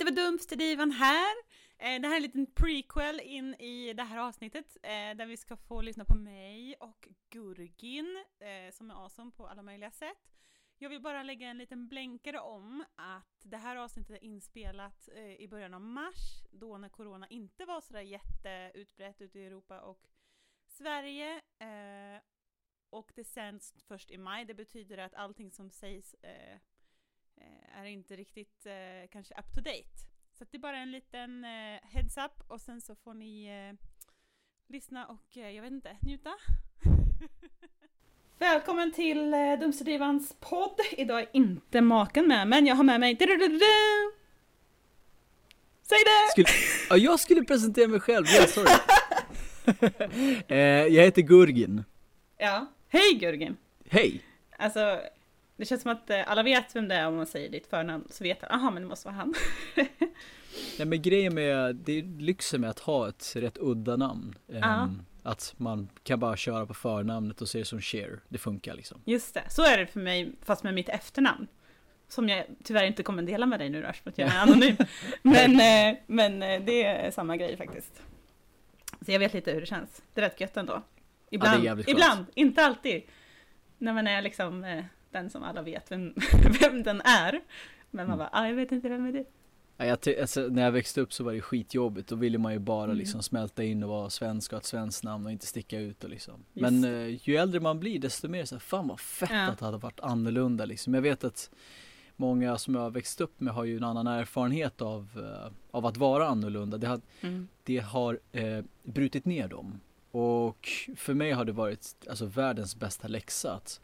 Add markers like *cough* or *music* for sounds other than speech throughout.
det var Dumpsterdivan här. Eh, det här är en liten prequel in i det här avsnittet eh, där vi ska få lyssna på mig och Gurgin eh, som är awesome på alla möjliga sätt. Jag vill bara lägga en liten blänkare om att det här avsnittet är inspelat eh, i början av mars då när corona inte var sådär jätteutbrett ute i Europa och Sverige. Eh, och det sänds först i maj, det betyder att allting som sägs eh, är inte riktigt kanske up to date. Så det är bara en liten eh, heads up och sen så får ni eh, lyssna och eh, jag vet inte, njuta. *laughs* Välkommen till eh, Dumsterdrivans podd. Idag är inte maken med men jag har med mig Säg det! Skulle, ja, jag skulle presentera mig själv, ja sorry. *laughs* eh, jag heter Gurgin. Ja, hej Gurgin! Hej! Alltså, det känns som att eh, alla vet vem det är om man säger ditt förnamn, så vet alla, aha men det måste vara han. *laughs* Nej men grejen med, det är lyxen med att ha ett rätt udda namn. Ja. Um, att man kan bara köra på förnamnet och se det som Cher, det funkar liksom. Just det, så är det för mig fast med mitt efternamn. Som jag tyvärr inte kommer dela med dig nu Rush, för att jag är *laughs* anonym. men, eh, men eh, det är samma grej faktiskt. Så jag vet lite hur det känns. Det är rätt gött ändå. Ibland, ja, ibland, inte alltid. När man är liksom den som alla vet vem, *laughs* vem den är. Men man mm. bara, ah, jag vet inte vem är det Ja, jag alltså, när jag växte upp så var det skitjobbigt, då ville man ju bara mm. liksom smälta in och vara svensk och ha ett svenskt namn och inte sticka ut och liksom. Men eh, ju äldre man blir desto mer så här, fan vad fett ja. att det hade varit annorlunda liksom. Jag vet att många som jag har växt upp med har ju en annan erfarenhet av, uh, av att vara annorlunda. Det har, mm. det har uh, brutit ner dem. Och för mig har det varit alltså världens bästa läxa att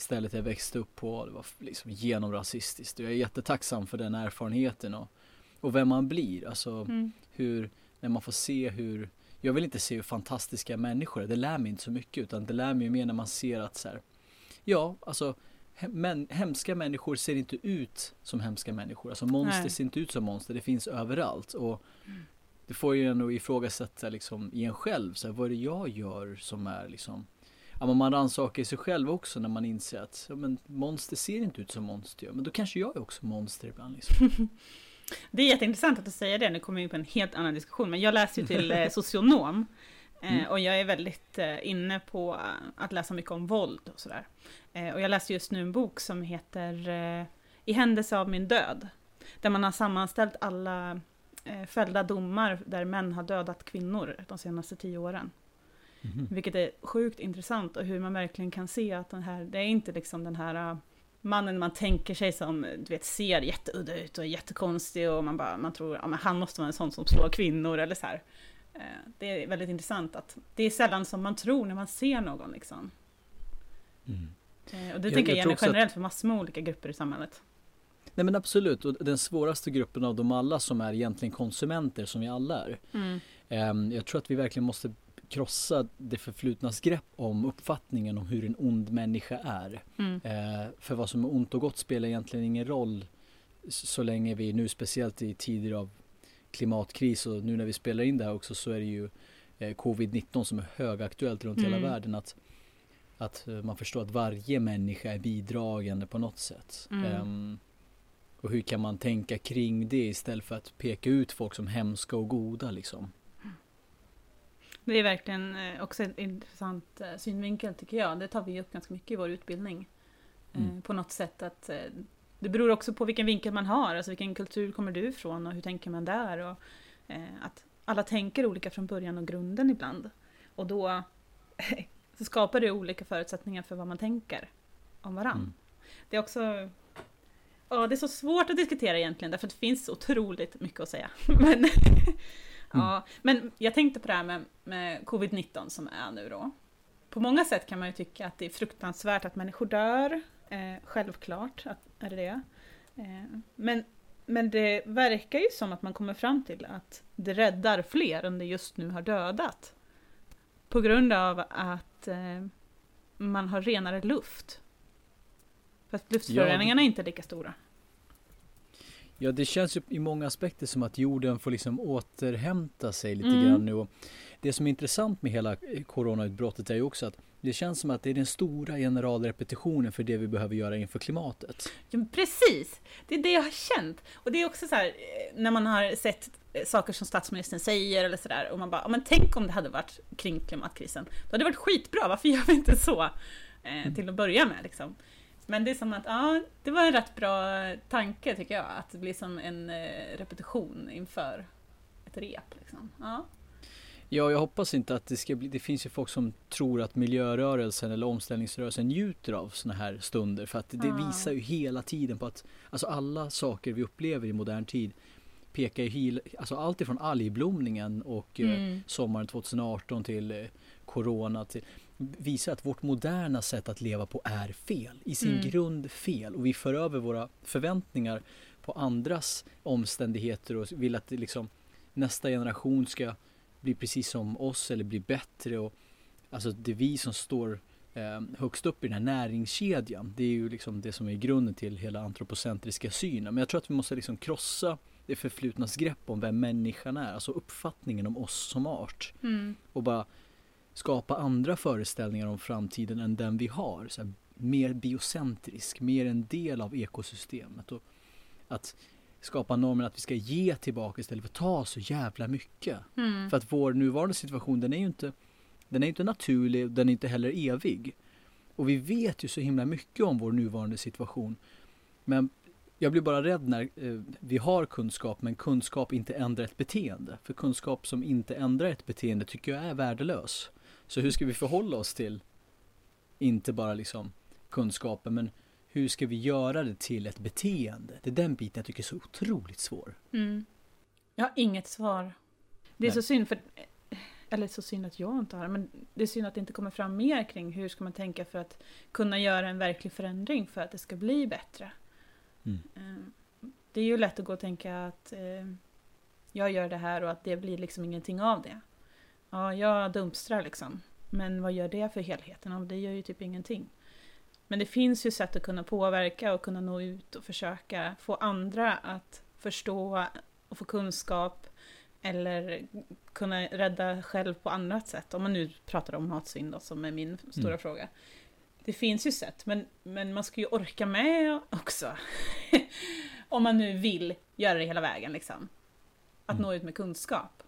stället jag växte upp på, det var liksom genomrasistiskt. Jag är jättetacksam för den erfarenheten och, och vem man blir. Alltså mm. hur, när man får se hur, jag vill inte se hur fantastiska människor är, det lär mig inte så mycket utan det lär mig mer när man ser att så här, ja alltså men, hemska människor ser inte ut som hemska människor. Alltså monster Nej. ser inte ut som monster, det finns överallt. Och mm. det får ju ändå ifrågasätta liksom i en själv, så här, vad är det jag gör som är liksom ja, men man rannsakar sig själv också när man inser att ja, men monster ser inte ut som monster gör. Men då kanske jag är också monster ibland. Liksom. *laughs* det är jätteintressant att du säger det, nu kommer vi in på en helt annan diskussion. Men jag läser ju till eh, *laughs* socionom. Eh, mm. Och jag är väldigt eh, inne på att läsa mycket om våld och sådär. och jag läser just nu en bok som heter I händelse av min död. Där man har sammanställt alla fällda domar där män har dödat kvinnor de senaste tio åren. Mm. Vilket är sjukt intressant och hur man verkligen kan se att den här, det är inte liksom den här äh, mannen man tänker sig som du vet, ser jätteudda ut och är jättekonstig och man, bara, man tror att ja, han måste vara en sån som slår kvinnor eller så här. Äh, det är väldigt intressant att det är sällan som man tror när man ser någon liksom. Mm. Äh, och det jag, tänker jag, jag generellt att... för massor med olika grupper i samhället. Nej men absolut, och den svåraste gruppen av dem alla som är egentligen konsumenter som vi alla är. Mm. Um, jag tror att vi verkligen måste krossa det förflutnas grepp om uppfattningen om hur en ond människa är. Mm. Eh, för vad som är ont och gott spelar egentligen ingen roll så länge vi nu speciellt i tider av klimatkris och nu när vi spelar in det här också så är det ju eh, covid-19 som är högaktuellt runt mm. hela världen. Att, att eh, man förstår att varje människa är bidragande på något sätt. Mm. Um, och hur kan man tänka kring det istället för att peka ut folk som hemska och goda liksom. Det är verkligen eh, också en intressant eh, synvinkel tycker jag. Det tar vi upp ganska mycket i vår utbildning. Eh, mm. På något sätt att det beror också på vilken vinkel man har, alltså vilken kultur kommer du ifrån och hur tänker man där? Och att alla tänker olika från början och grunden ibland. Och då *laughs* så skapar det olika förutsättningar för vad man tänker om varann. Mm. Det är också Ja, det är så svårt att diskutera egentligen därför att det finns otroligt mycket att säga. *laughs* Men Ja, mm. men jag tänkte på det här med, med covid-19 som är nu då. På många sätt kan man ju tycka att det är fruktansvärt att människor dör. Eh, självklart att, är det det. Eh, men, men det verkar ju som att man kommer fram till att det räddar fler än det just nu har dödat. På grund av att eh, man har renare luft. För att luftföroreningarna ja. är inte lika stora. Ja, det känns ju i många aspekter som att jorden får liksom återhämta sig lite mm. grann nu. Och det som är intressant med hela coronautbrottet är ju också att Det känns som att det är den stora generalrepetitionen för det vi behöver göra inför klimatet. Ja, precis! Det är det jag har känt. Och det är också så här, eh, när man har sett eh, saker som statsministern säger eller sådär, och man bara, men tänk om det hade varit kring klimatkrisen. Då hade det varit skitbra, varför gör vi inte så? Eh, mm. till att börja med liksom. Men det är som att, ja, det var en rätt bra tanke tycker jag, att det blir som en eh, repetition inför ett rep. Liksom. Ja. Ja, jag hoppas inte att det ska bli, det finns ju folk som tror att miljörörelsen eller omställningsrörelsen njuter av sådana här stunder för att det ah. visar ju hela tiden på att alltså alla saker vi upplever i modern tid pekar ju, alltså allt ifrån algblomningen och eh, mm. eh, sommaren 2018 till eh, corona till visar att vårt moderna sätt att leva på är fel, i sin mm. grund fel och vi för över våra förväntningar på andras omständigheter och vill att liksom nästa generation ska bli precis som oss eller bli bättre. Och, alltså det är vi som står eh, högst upp i den här näringskedjan. Det är ju liksom det som är grunden till hela antropocentriska synen. Men jag tror att vi måste liksom krossa det förflutnas grepp om vem människan är, alltså uppfattningen om oss som art. Mm. Och bara skapa andra föreställningar om framtiden än den vi har. Så här, mer biocentrisk, mer en del av ekosystemet. Och att skapa normen att vi ska ge tillbaka istället för att ta så jävla mycket. Mm. För att vår nuvarande situation den är ju inte Den är inte naturlig, den är inte heller evig. Och vi vet ju så himla mycket om vår nuvarande situation. Men jag blir bara rädd när eh, vi har kunskap men kunskap inte ändrar ett beteende. För kunskap som inte ändrar ett beteende tycker jag är värdelös. Så hur ska vi förhålla oss till inte bara liksom kunskapen men hur ska vi göra det till ett beteende? Det är den biten jag tycker är så otroligt svår. Mm. Jag har inget svar. Det är Nej. så synd, för, eller så synd att jag inte har men det är synd att det inte kommer fram mer kring hur ska man tänka för att kunna göra en verklig förändring för att det ska bli bättre. Mm. Eh, det är ju lätt att gå och tänka att eh, jag gör det här och att det blir liksom ingenting av det. Ja, jag dumpstrar liksom. Men vad gör det för helheten? Ja, det gör ju typ ingenting. Men det finns ju sätt att kunna påverka och kunna nå ut och försöka få andra att förstå och få kunskap eller kunna rädda själv på annat sätt. Om man nu pratar om matsvinn då, som är min stora mm. fråga. Det finns ju sätt, men, men man ska ju orka med också. *laughs* om man nu vill göra det hela vägen liksom. Att mm. nå ut med kunskap.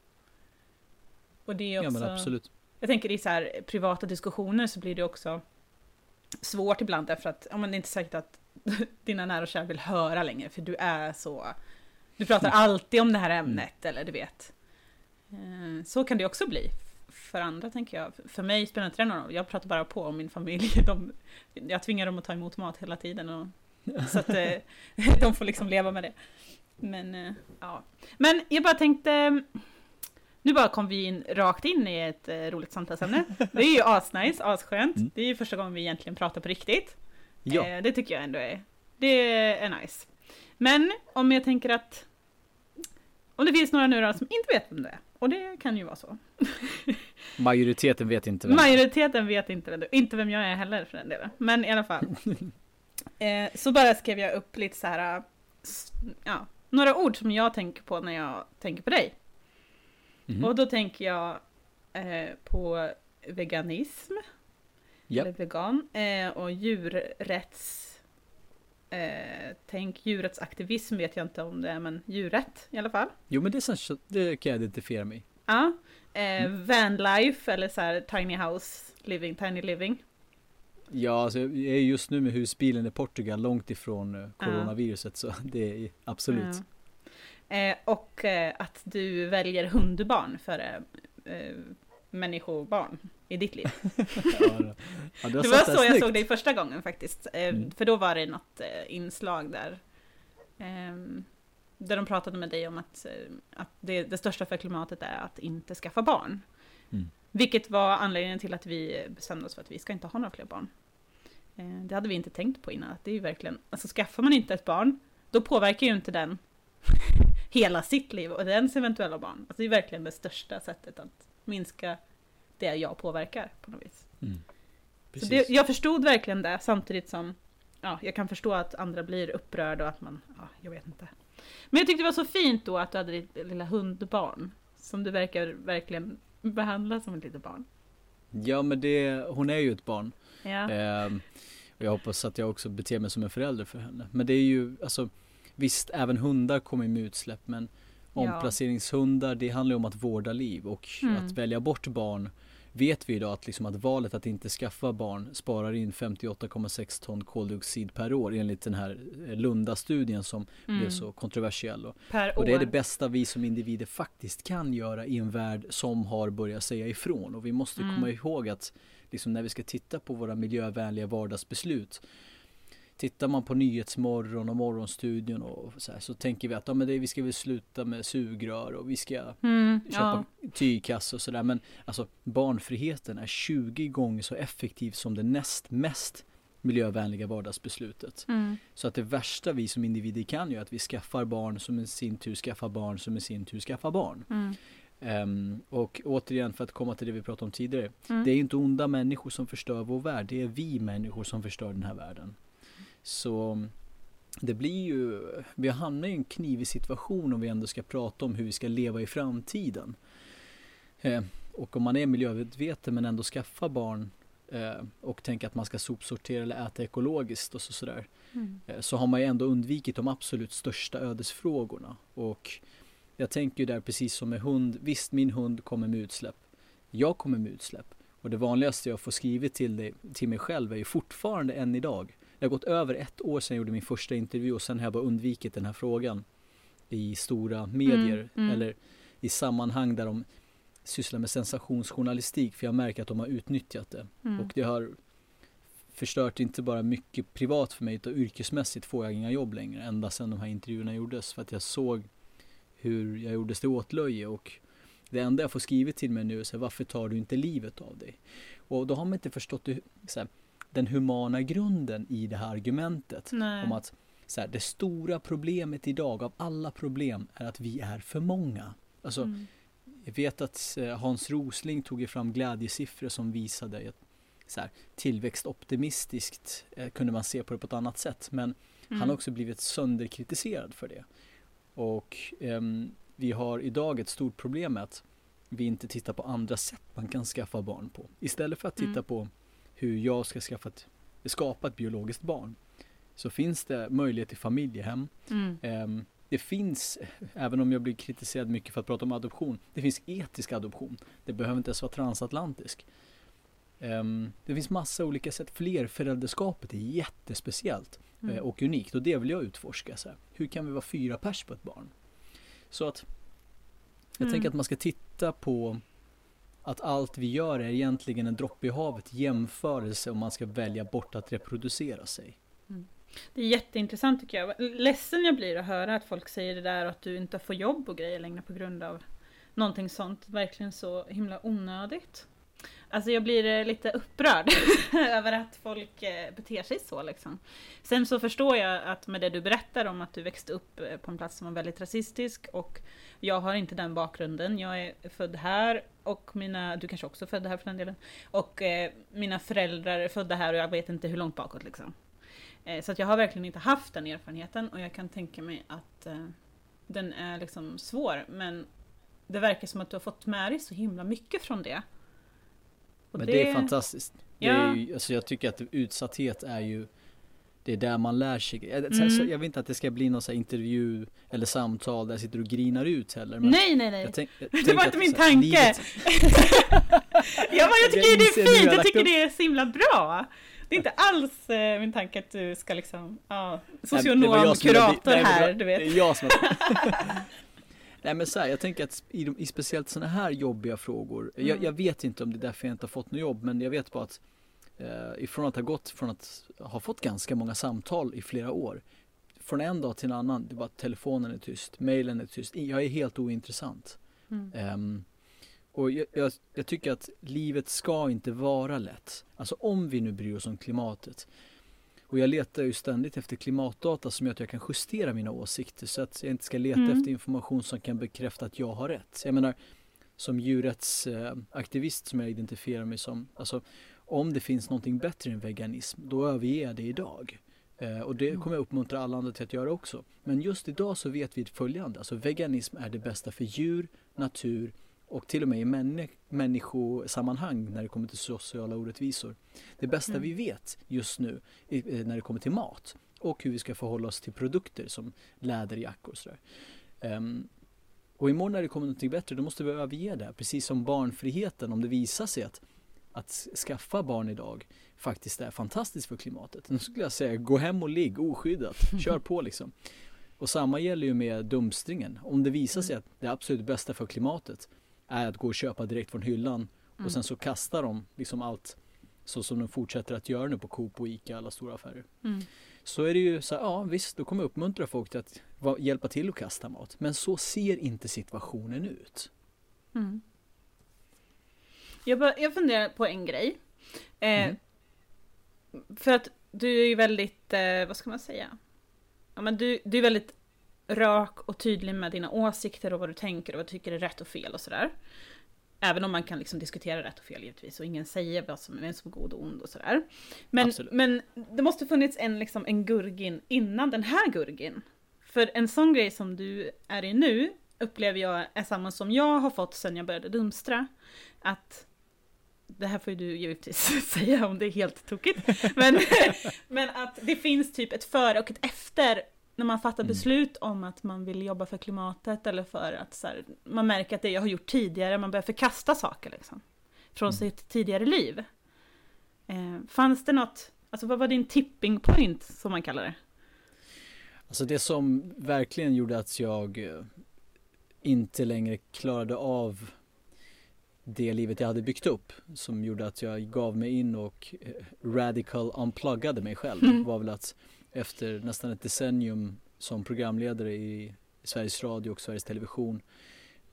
Och det är också... Ja, men absolut. Jag tänker i så här privata diskussioner så blir det också svårt ibland därför att ja, men det är inte säkert att *laughs* dina nära och kära vill höra längre för du är så... Du pratar mm. alltid om det här ämnet eller du vet. Eh, så kan det också bli för andra tänker jag. För mig spelar inte det någon roll. Jag pratar bara på om min familj. *laughs* De, jag tvingar dem att ta emot mat hela tiden. Och, så att eh, *laughs* de får liksom leva med det. Men eh, ja. Men jag bara tänkte nu bara kom vi in rakt in i ett eh, roligt samtalsämne. Det är ju asnice, asskönt. Mm. Det är ju första gången vi egentligen pratar på riktigt. Ja. Eh, det tycker jag ändå är, det är nice. Men om jag tänker att om det finns några nu då som inte vet vem det är, och det kan ju vara så. *laughs* Majoriteten vet inte vem Majoriteten vet inte vem inte vem jag är heller för den delen. Men i alla fall. *laughs* eh, så bara skrev jag upp lite så här, ja, några ord som jag tänker på när jag tänker på dig. Mm. Och då tänker jag eh, på veganism. Yep. Eller vegan. Eh, och djurrätts... Eh, tänk djurrättsaktivism vet jag inte om det är, men djurrätt i alla fall. Jo men det, är det kan jag identifiera mig Ja. Eh, mm. Vanlife eller så här tiny house living, tiny living. Ja, alltså jag är just nu med husbilen i Portugal långt ifrån eh, coronaviruset så *laughs* det är absolut. Ja. Eh, och eh, att du väljer hundbarn före eh, människobarn i ditt liv. ja, *laughs* ja, det var så jag snyggt. såg dig första gången faktiskt. Eh, mm. För då var det något eh, inslag där. Ehm, där de pratade med dig om att, eh, att det, det, största för klimatet är att inte skaffa barn. Mm. Vilket var anledningen till att vi bestämde oss för att vi ska inte ha några fler barn. Det hade vi inte tänkt på innan. Att det är ju verkligen, alltså skaffar man inte ett barn, då påverkar ju inte den *laughs* hela sitt liv och dens eventuella barn. Alltså det är verkligen det största sättet att minska det jag påverkar på något vis. Mm. Så det, jag förstod verkligen det samtidigt som ja, jag kan förstå att andra blir upprörda och att man, ja, jag vet inte. Men jag tyckte det var så fint då att du hade ditt lilla hundbarn som du verkar verkligen behandla som ett litet barn. Ja men det, hon är ju ett barn. Ja. Eh, och jag hoppas att jag också beter mig som en förälder för henne. Men det är ju, alltså visst även hundar kommer med utsläpp men omplaceringshundar det handlar om att vårda liv och Mm. att välja bort barn vet vi idag att, liksom att valet att inte skaffa barn sparar in 58,6 ton koldioxid per år enligt den här eh, Lunda-studien som blev Mm. så kontroversiell. Och, och det är det bästa vi som individer faktiskt kan göra i en värld som har börjat säga ifrån. Och vi måste Mm. komma ihåg att liksom när vi ska titta på våra miljövänliga vardagsbeslut Tittar man på Nyhetsmorgon och Morgonstudion och så, här, så tänker vi att ja, men det, vi ska väl sluta med sugrör och vi ska Mm, köpa ja. tygkasse och sådär. Men alltså barnfriheten är 20 gånger så effektiv som det näst mest miljövänliga vardagsbeslutet. Mm. Så att det värsta vi som individer kan göra är att vi skaffar barn som i sin tur skaffar barn som i sin tur skaffar barn. Mm. Ehm, och återigen för att komma till det vi pratade om tidigare. Mm. Det är inte onda människor som förstör vår värld. Det är vi människor som förstör den här världen. Så det blir ju, vi hamnar i en knivig situation om vi ändå ska prata om hur vi ska leva i framtiden. Eh, och om man är miljömedveten men ändå skaffar barn eh, och tänker att man ska sopsortera eller äta ekologiskt och så, sådär. Mm. Eh, så har man ju ändå undvikit de absolut största ödesfrågorna. Och jag tänker ju där precis som med hund, visst min hund kommer med utsläpp. Jag kommer med utsläpp. Och det vanligaste jag får skrivit till, dig, till mig själv är ju fortfarande än idag. Det har gått över ett år sedan jag gjorde min första intervju och sen har jag bara undvikit den här frågan i stora medier Mm, mm. eller i sammanhang där de sysslar med sensationsjournalistik för jag märker att de har utnyttjat det. Mm. Och det har förstört inte bara mycket privat för mig utan yrkesmässigt får jag inga jobb längre ända sedan de här intervjuerna gjordes för att jag såg hur jag gjordes till åtlöje och det enda jag får skrivet till mig nu är så här, varför tar du inte livet av dig? Och då har man inte förstått det, så här, den humana grunden i det här argumentet Nej. om att så här, det stora problemet idag av alla problem är att vi är för många. Alltså, Mm. jag vet att eh, Hans Rosling tog ju fram glädjesiffror som visade att så här, tillväxtoptimistiskt eh, kunde man se på det på ett annat sätt. Men han Mm. har också blivit sönderkritiserad för det. Och ehm, vi har idag ett stort problem med att vi inte tittar på andra sätt man kan skaffa barn på. Istället för att titta Mm. på hur jag ska skaffa ett, skapa ett biologiskt barn så finns det möjlighet till familjehem. Mm. Ehm, det finns, även om jag blir kritiserad mycket för att prata om adoption, det finns etisk adoption. Det behöver inte ens vara transatlantisk. Ehm, det finns massa olika sätt. Flerföräldraskapet är jättespeciellt Mm. eh, och unikt och det vill jag utforska. Så här. Hur kan vi vara fyra pers på ett barn? Så att jag Mm. tänker att man ska titta på att allt vi gör är egentligen en droppe i havet jämförelse om man ska välja bort att reproducera sig. Mm. Det är jätteintressant tycker jag. Ledsen jag blir att höra att folk säger det där och att du inte får jobb och grejer längre på grund av någonting sånt. Verkligen så himla onödigt. Alltså jag blir eh, lite upprörd *laughs* över att folk eh, beter sig så liksom. Sen så förstår jag att med det du berättar om att du växte upp eh, på en plats som var väldigt rasistisk och jag har inte den bakgrunden. Jag är född här och mina, du kanske också är född här för den delen. Och eh, mina föräldrar är födda här och jag vet inte hur långt bakåt liksom. Eh, Så att jag har verkligen inte haft den erfarenheten och jag kan tänka mig att eh, den är liksom svår men det verkar som att du har fått med dig så himla mycket från det. Men det, är fantastiskt. Det Ja. är ju, alltså jag tycker att utsatthet är ju det är där man lär sig. Jag, Mm. jag vill inte att det ska bli någon så intervju eller samtal där jag sitter och grinar ut heller. Nej, nej, nej. jag tänk, jag *laughs* Det var inte min här, tanke. livet- *laughs* ja, men jag tycker Jag det är fint, jag jag tycker det är så himla bra. Det är inte alls eh, min tanke att du ska liksom, ja, det socionom, jag kurator det här, du Det vet. är jag som. *laughs* Nej men så här, jag tänker att i, de, i speciellt sådana här jobbiga frågor, jag, Mm. jag vet inte om det är därför jag inte har fått något jobb, men jag vet bara att eh, ifrån att ha gått från att ha fått ganska många samtal i flera år, från en dag till en annan, det är bara telefonen är tyst, mailen är tyst, jag är helt ointressant. Mm. Ehm, och jag, jag, jag tycker att livet ska inte vara lätt. Alltså om vi nu bryr oss om klimatet. Och jag letar ju ständigt efter klimatdata som gör att jag kan justera mina åsikter så att jag inte ska leta Mm. efter information som kan bekräfta att jag har rätt. Jag menar, som djurrättsaktivist som jag identifierar mig som, alltså om det finns någonting bättre än veganism, då överger jag det idag. Eh, och det kommer jag uppmuntra alla andra till att göra också. Men just idag så vet vi följande, alltså veganism är det bästa för djur, natur och till och med i männi människosammanhang när det kommer till sociala orättvisor. Det bästa mm. vi vet just nu när det kommer till mat och hur vi ska förhålla oss till produkter som läderjackor och sådär. Um, och imorgon när det kommer något bättre då måste vi överge det, precis som barnfriheten om det visar sig att, att skaffa barn idag faktiskt är fantastiskt för klimatet. Då skulle jag säga gå hem och ligg oskyddat, *laughs* kör på liksom. Och samma gäller ju med dumstringen. Om det visar sig att det absolut bästa för klimatet är att gå och köpa direkt från hyllan och mm. sen så kastar de liksom allt så som de fortsätter att göra nu på Coop och Ica, alla stora affärer. Mm. Så är det ju så här, ja visst, då kommer jag uppmuntra folk till att hjälpa till att kasta mat. Men så ser inte situationen ut. Mm. Jag, jag funderar på en grej. Eh, mm. För att du är ju väldigt, eh, vad ska man säga? Ja, men du, du är väldigt rak och tydlig med dina åsikter och vad du tänker och vad du tycker är rätt och fel och sådär. Även om man kan liksom diskutera rätt och fel givetvis och ingen säger vad som är som god och ond och sådär. Men, men det måste funnits en, liksom, en gurgin innan den här gurgin. För en sån grej som du är i nu upplever jag är samma som jag har fått sen jag började dumstra. Att det här får ju du givetvis *laughs* säga om det är helt tokigt. Men, *laughs* men att det finns typ ett före och ett efter när man fattar mm. beslut om att man vill jobba för klimatet eller för att så här, man märker att det jag har gjort tidigare, man börjar förkasta saker liksom. Från mm. sitt tidigare liv. Eh, fanns det något, alltså vad var din tipping point som man kallar det? Alltså det som verkligen gjorde att jag eh, inte längre klarade av det livet jag hade byggt upp som gjorde att jag gav mig in och eh, radical unpluggade mig själv mm. var väl att efter nästan ett decennium som programledare i Sveriges Radio och Sveriges Television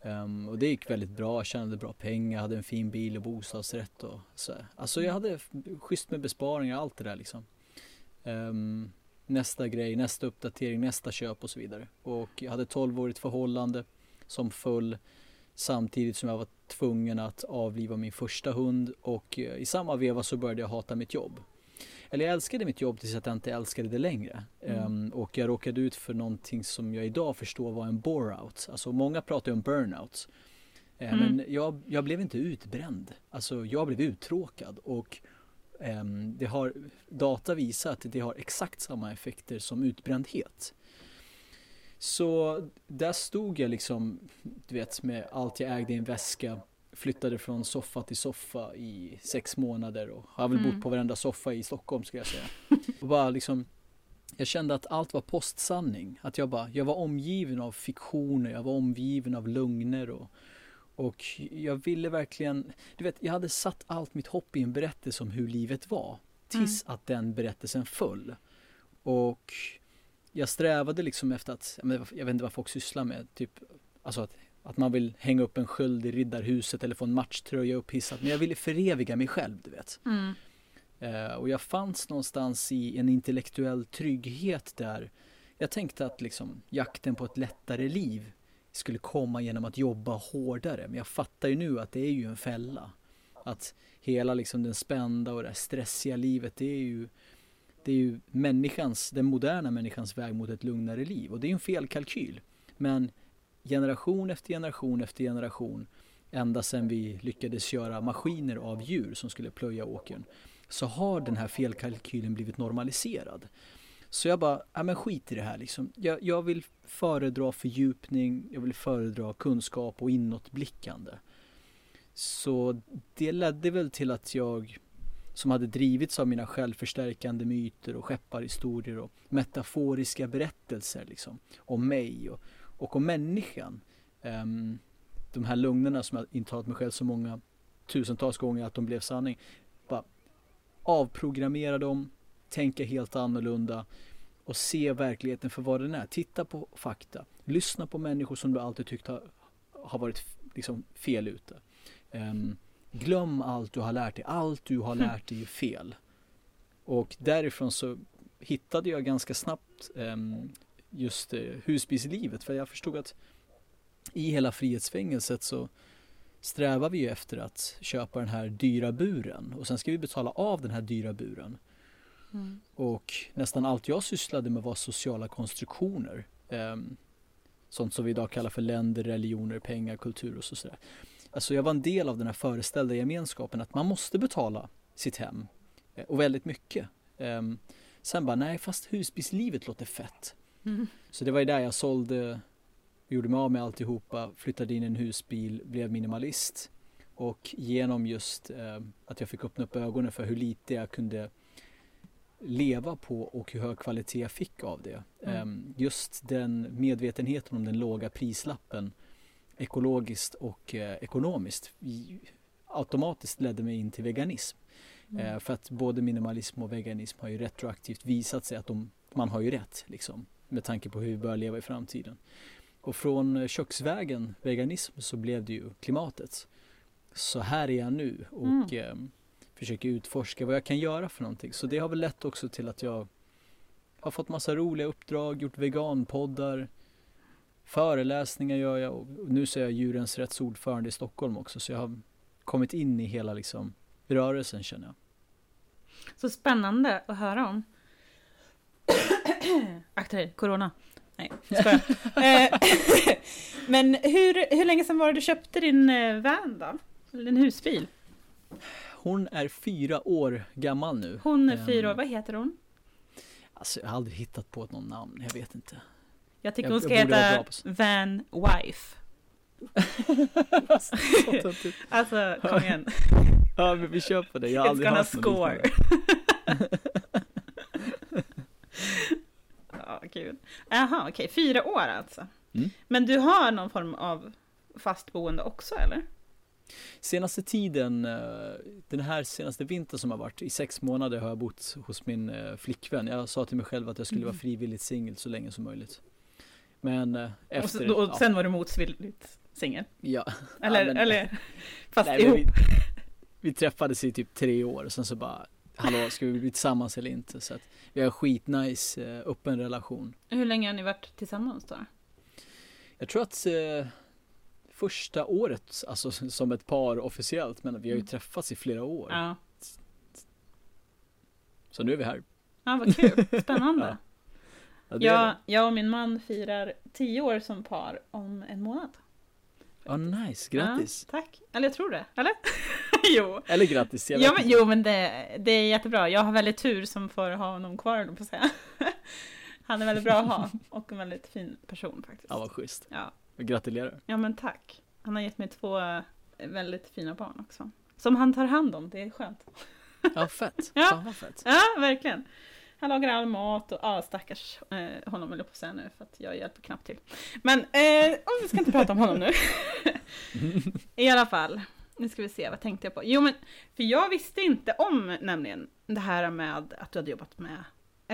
um, och det gick väldigt bra, jag tjänade bra pengar, hade en fin bil och bostadsrätt och så. Alltså jag hade schysst med besparingar, allt det där liksom. Um, nästa grej, nästa uppdatering, nästa köp och så vidare. Och jag hade 12-årigt förhållande som föll samtidigt som jag var tvungen att avliva min första hund och eh, i samma veva så började jag hata mitt jobb. Eller jag älskade mitt jobb tills jag inte älskade det längre. Mm. Um, och jag råkade ut för någonting som jag idag förstår var en bore-out. Alltså många pratar ju om burnout. Uh, mm. Men jag, jag blev inte utbränd. Alltså jag blev uttråkad och um, det har data visat att det har exakt samma effekter som utbrändhet. Så där stod jag liksom, du vet, med allt jag ägde i en väska. Flyttade från soffa till soffa i sex månader och har väl mm. bott på varenda soffa i Stockholm skulle jag säga. *laughs* Och bara liksom, jag kände att allt var postsanning. Att jag bara, jag var omgiven av fiktioner, jag var omgiven av lögner och, och jag ville verkligen, du vet, jag hade satt allt mitt hopp i en berättelse om hur livet var. Tills mm. att den berättelsen föll. Och jag strävade liksom efter att, jag vet inte vad folk sysslar med, typ Alltså att, att man vill hänga upp en sköld i riddarhuset eller få en matchtröja upphissad. Men jag ville föreviga mig själv, du vet. Mm. Uh, och jag fanns någonstans i en intellektuell trygghet där. Jag tänkte att liksom jakten på ett lättare liv skulle komma genom att jobba hårdare. Men jag fattar ju nu att det är ju en fälla. Att hela liksom den spända och det stressiga livet, det är ju det är ju människans, den moderna människans väg mot ett lugnare liv och det är en felkalkyl. Men generation efter generation efter generation ända sedan vi lyckades göra maskiner av djur som skulle plöja åkern så har den här felkalkylen blivit normaliserad. Så jag bara, ja men skit i det här liksom. Jag, jag vill föredra fördjupning, jag vill föredra kunskap och inåtblickande. Så det ledde väl till att jag som hade drivits av mina självförstärkande myter och skepparhistorier och metaforiska berättelser liksom, om mig och, och om människan. Um, de här lögnerna som jag intalat mig själv så många tusentals gånger att de blev sanning. Bara avprogrammera dem, tänka helt annorlunda och se verkligheten för vad den är. Titta på fakta. Lyssna på människor som du alltid tyckt har, har varit liksom fel ute. Um, Glöm allt du har lärt dig. Allt du har mm. lärt dig är fel. Och därifrån så hittade jag ganska snabbt um, just uh, husbilslivet. För jag förstod att i hela frihetsfängelset så strävar vi ju efter att köpa den här dyra buren och sen ska vi betala av den här dyra buren. Mm. Och nästan allt jag sysslade med var sociala konstruktioner. Um, sånt som vi idag kallar för länder, religioner, pengar, kultur och så sådär. alltså jag var en del av den här föreställda gemenskapen att man måste betala sitt hem eh, och väldigt mycket. Um, sen bara, nej fast husbilslivet låter fett. Mm. Så det var ju där jag sålde, gjorde mig av med alltihopa, flyttade in i en husbil, blev minimalist. Och genom just eh, att jag fick öppna upp ögonen för hur lite jag kunde leva på och hur hög kvalitet jag fick av det. Mm. Eh, just den medvetenheten om den låga prislappen ekologiskt och eh, ekonomiskt automatiskt ledde mig in till veganism. Mm. Eh, för att både minimalism och veganism har ju retroaktivt visat sig att de, man har ju rätt liksom med tanke på hur vi bör leva i framtiden. Och från köksvägen veganism så blev det ju klimatet. Så här är jag nu och mm. eh, försöker utforska vad jag kan göra för någonting. Så det har väl lett också till att jag har fått massa roliga uppdrag, gjort veganpoddar, föreläsningar gör jag och nu så är jag djurens rätts ordförande i Stockholm också så jag har kommit in i hela liksom rörelsen känner jag. Så spännande att höra om. Akta dig, corona. Nej, skojar. Eh, *laughs* men hur, hur länge sedan var det du köpte din eh, van då? Eller din husbil? Hon är fyra år gammal nu. Hon är fyra år, ehm, vad heter hon? Alltså jag har aldrig hittat på något namn, jag vet inte. Jag tycker jag, hon ska heta Van Wife. *laughs* alltså, kom igen. ja, men vi kör på det. Jag har It's aldrig gonna score. *laughs* ja, gud. Jaha, okej. Okay. Fyra år alltså. Mm. Men du har någon form av fast boende också, eller? Senaste tiden, eh, den här senaste vintern som har varit, i sex månader har jag bott hos min eh, flickvän. Jag sa till mig själv att jag skulle vara mm. frivilligt singel så länge som möjligt. Men eh, efter... Och, och sen ja. var du motvilligt singel? Ja. Eller, ja, men, eller *laughs* fast nej, ihop? Vi, vi, träffades i typ tre år och sen så bara Hallå, ska vi bli tillsammans eller inte? Så att vi har skitnice uh, öppen relation. Hur länge har ni varit tillsammans då? Jag tror att uh, första året, alltså som ett par officiellt, men vi har ju mm. träffats i flera år. Ja. Så nu är vi här. Ja, vad kul. *laughs* Spännande. ja. Ja, jag och min man firar tio år som par om en månad. Ja, oh, nice. Grattis. Ja, tack. Eller jag tror det. Eller? *laughs* jo. Eller grattis. Jag ja, men, jo, men det, det är jättebra. Jag har väldigt tur som får ha honom kvar, på att säga. *laughs* Han är väldigt bra att ha *laughs* och en väldigt fin person faktiskt. Ja, vad schysst. Ja. Gratulerar. Ja, men tack. Han har gett mig två väldigt fina barn också. Som han tar hand om, det är skönt. Ja, fett. ja. Fan vad fett. Ja, verkligen. Han lagar all mat och ja, stackars eh, honom vill jag på säga nu för att jag hjälper knappt till. Men eh, oh, vi ska inte prata om honom nu. I alla fall, nu ska vi se, vad tänkte jag på? Jo men, för jag visste inte om nämligen det här med att du hade jobbat med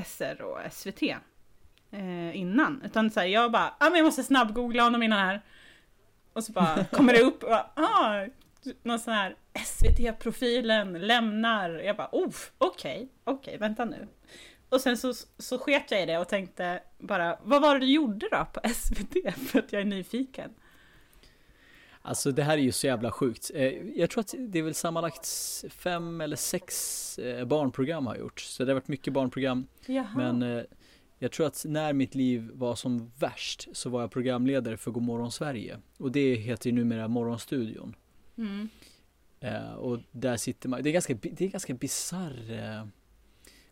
SR och SVT eh, innan. Utan så här, jag bara, ah, men jag måste snabbgoogla honom innan här. Och så bara *laughs* kommer det upp och bara, ah, någon sån här SVT-profilen lämnar. Jag bara, oh, okej, okay, okej, okay, vänta nu. Och sen så, så sket jag i det och tänkte bara, vad var det du gjorde då på SVT? *laughs* För att jag är nyfiken. Alltså det här är ju så jävla sjukt. Eh, jag tror att det är väl sammanlagt fem eller sex eh, barnprogram har gjort. Så det har varit mycket barnprogram. Jaha. Men eh, jag tror att när mitt liv var som värst så var jag programledare för Godmorgon Sverige. Och det heter ju numera Morgonstudion. Mm. Och där sitter man, det är ganska, det är ganska bisarr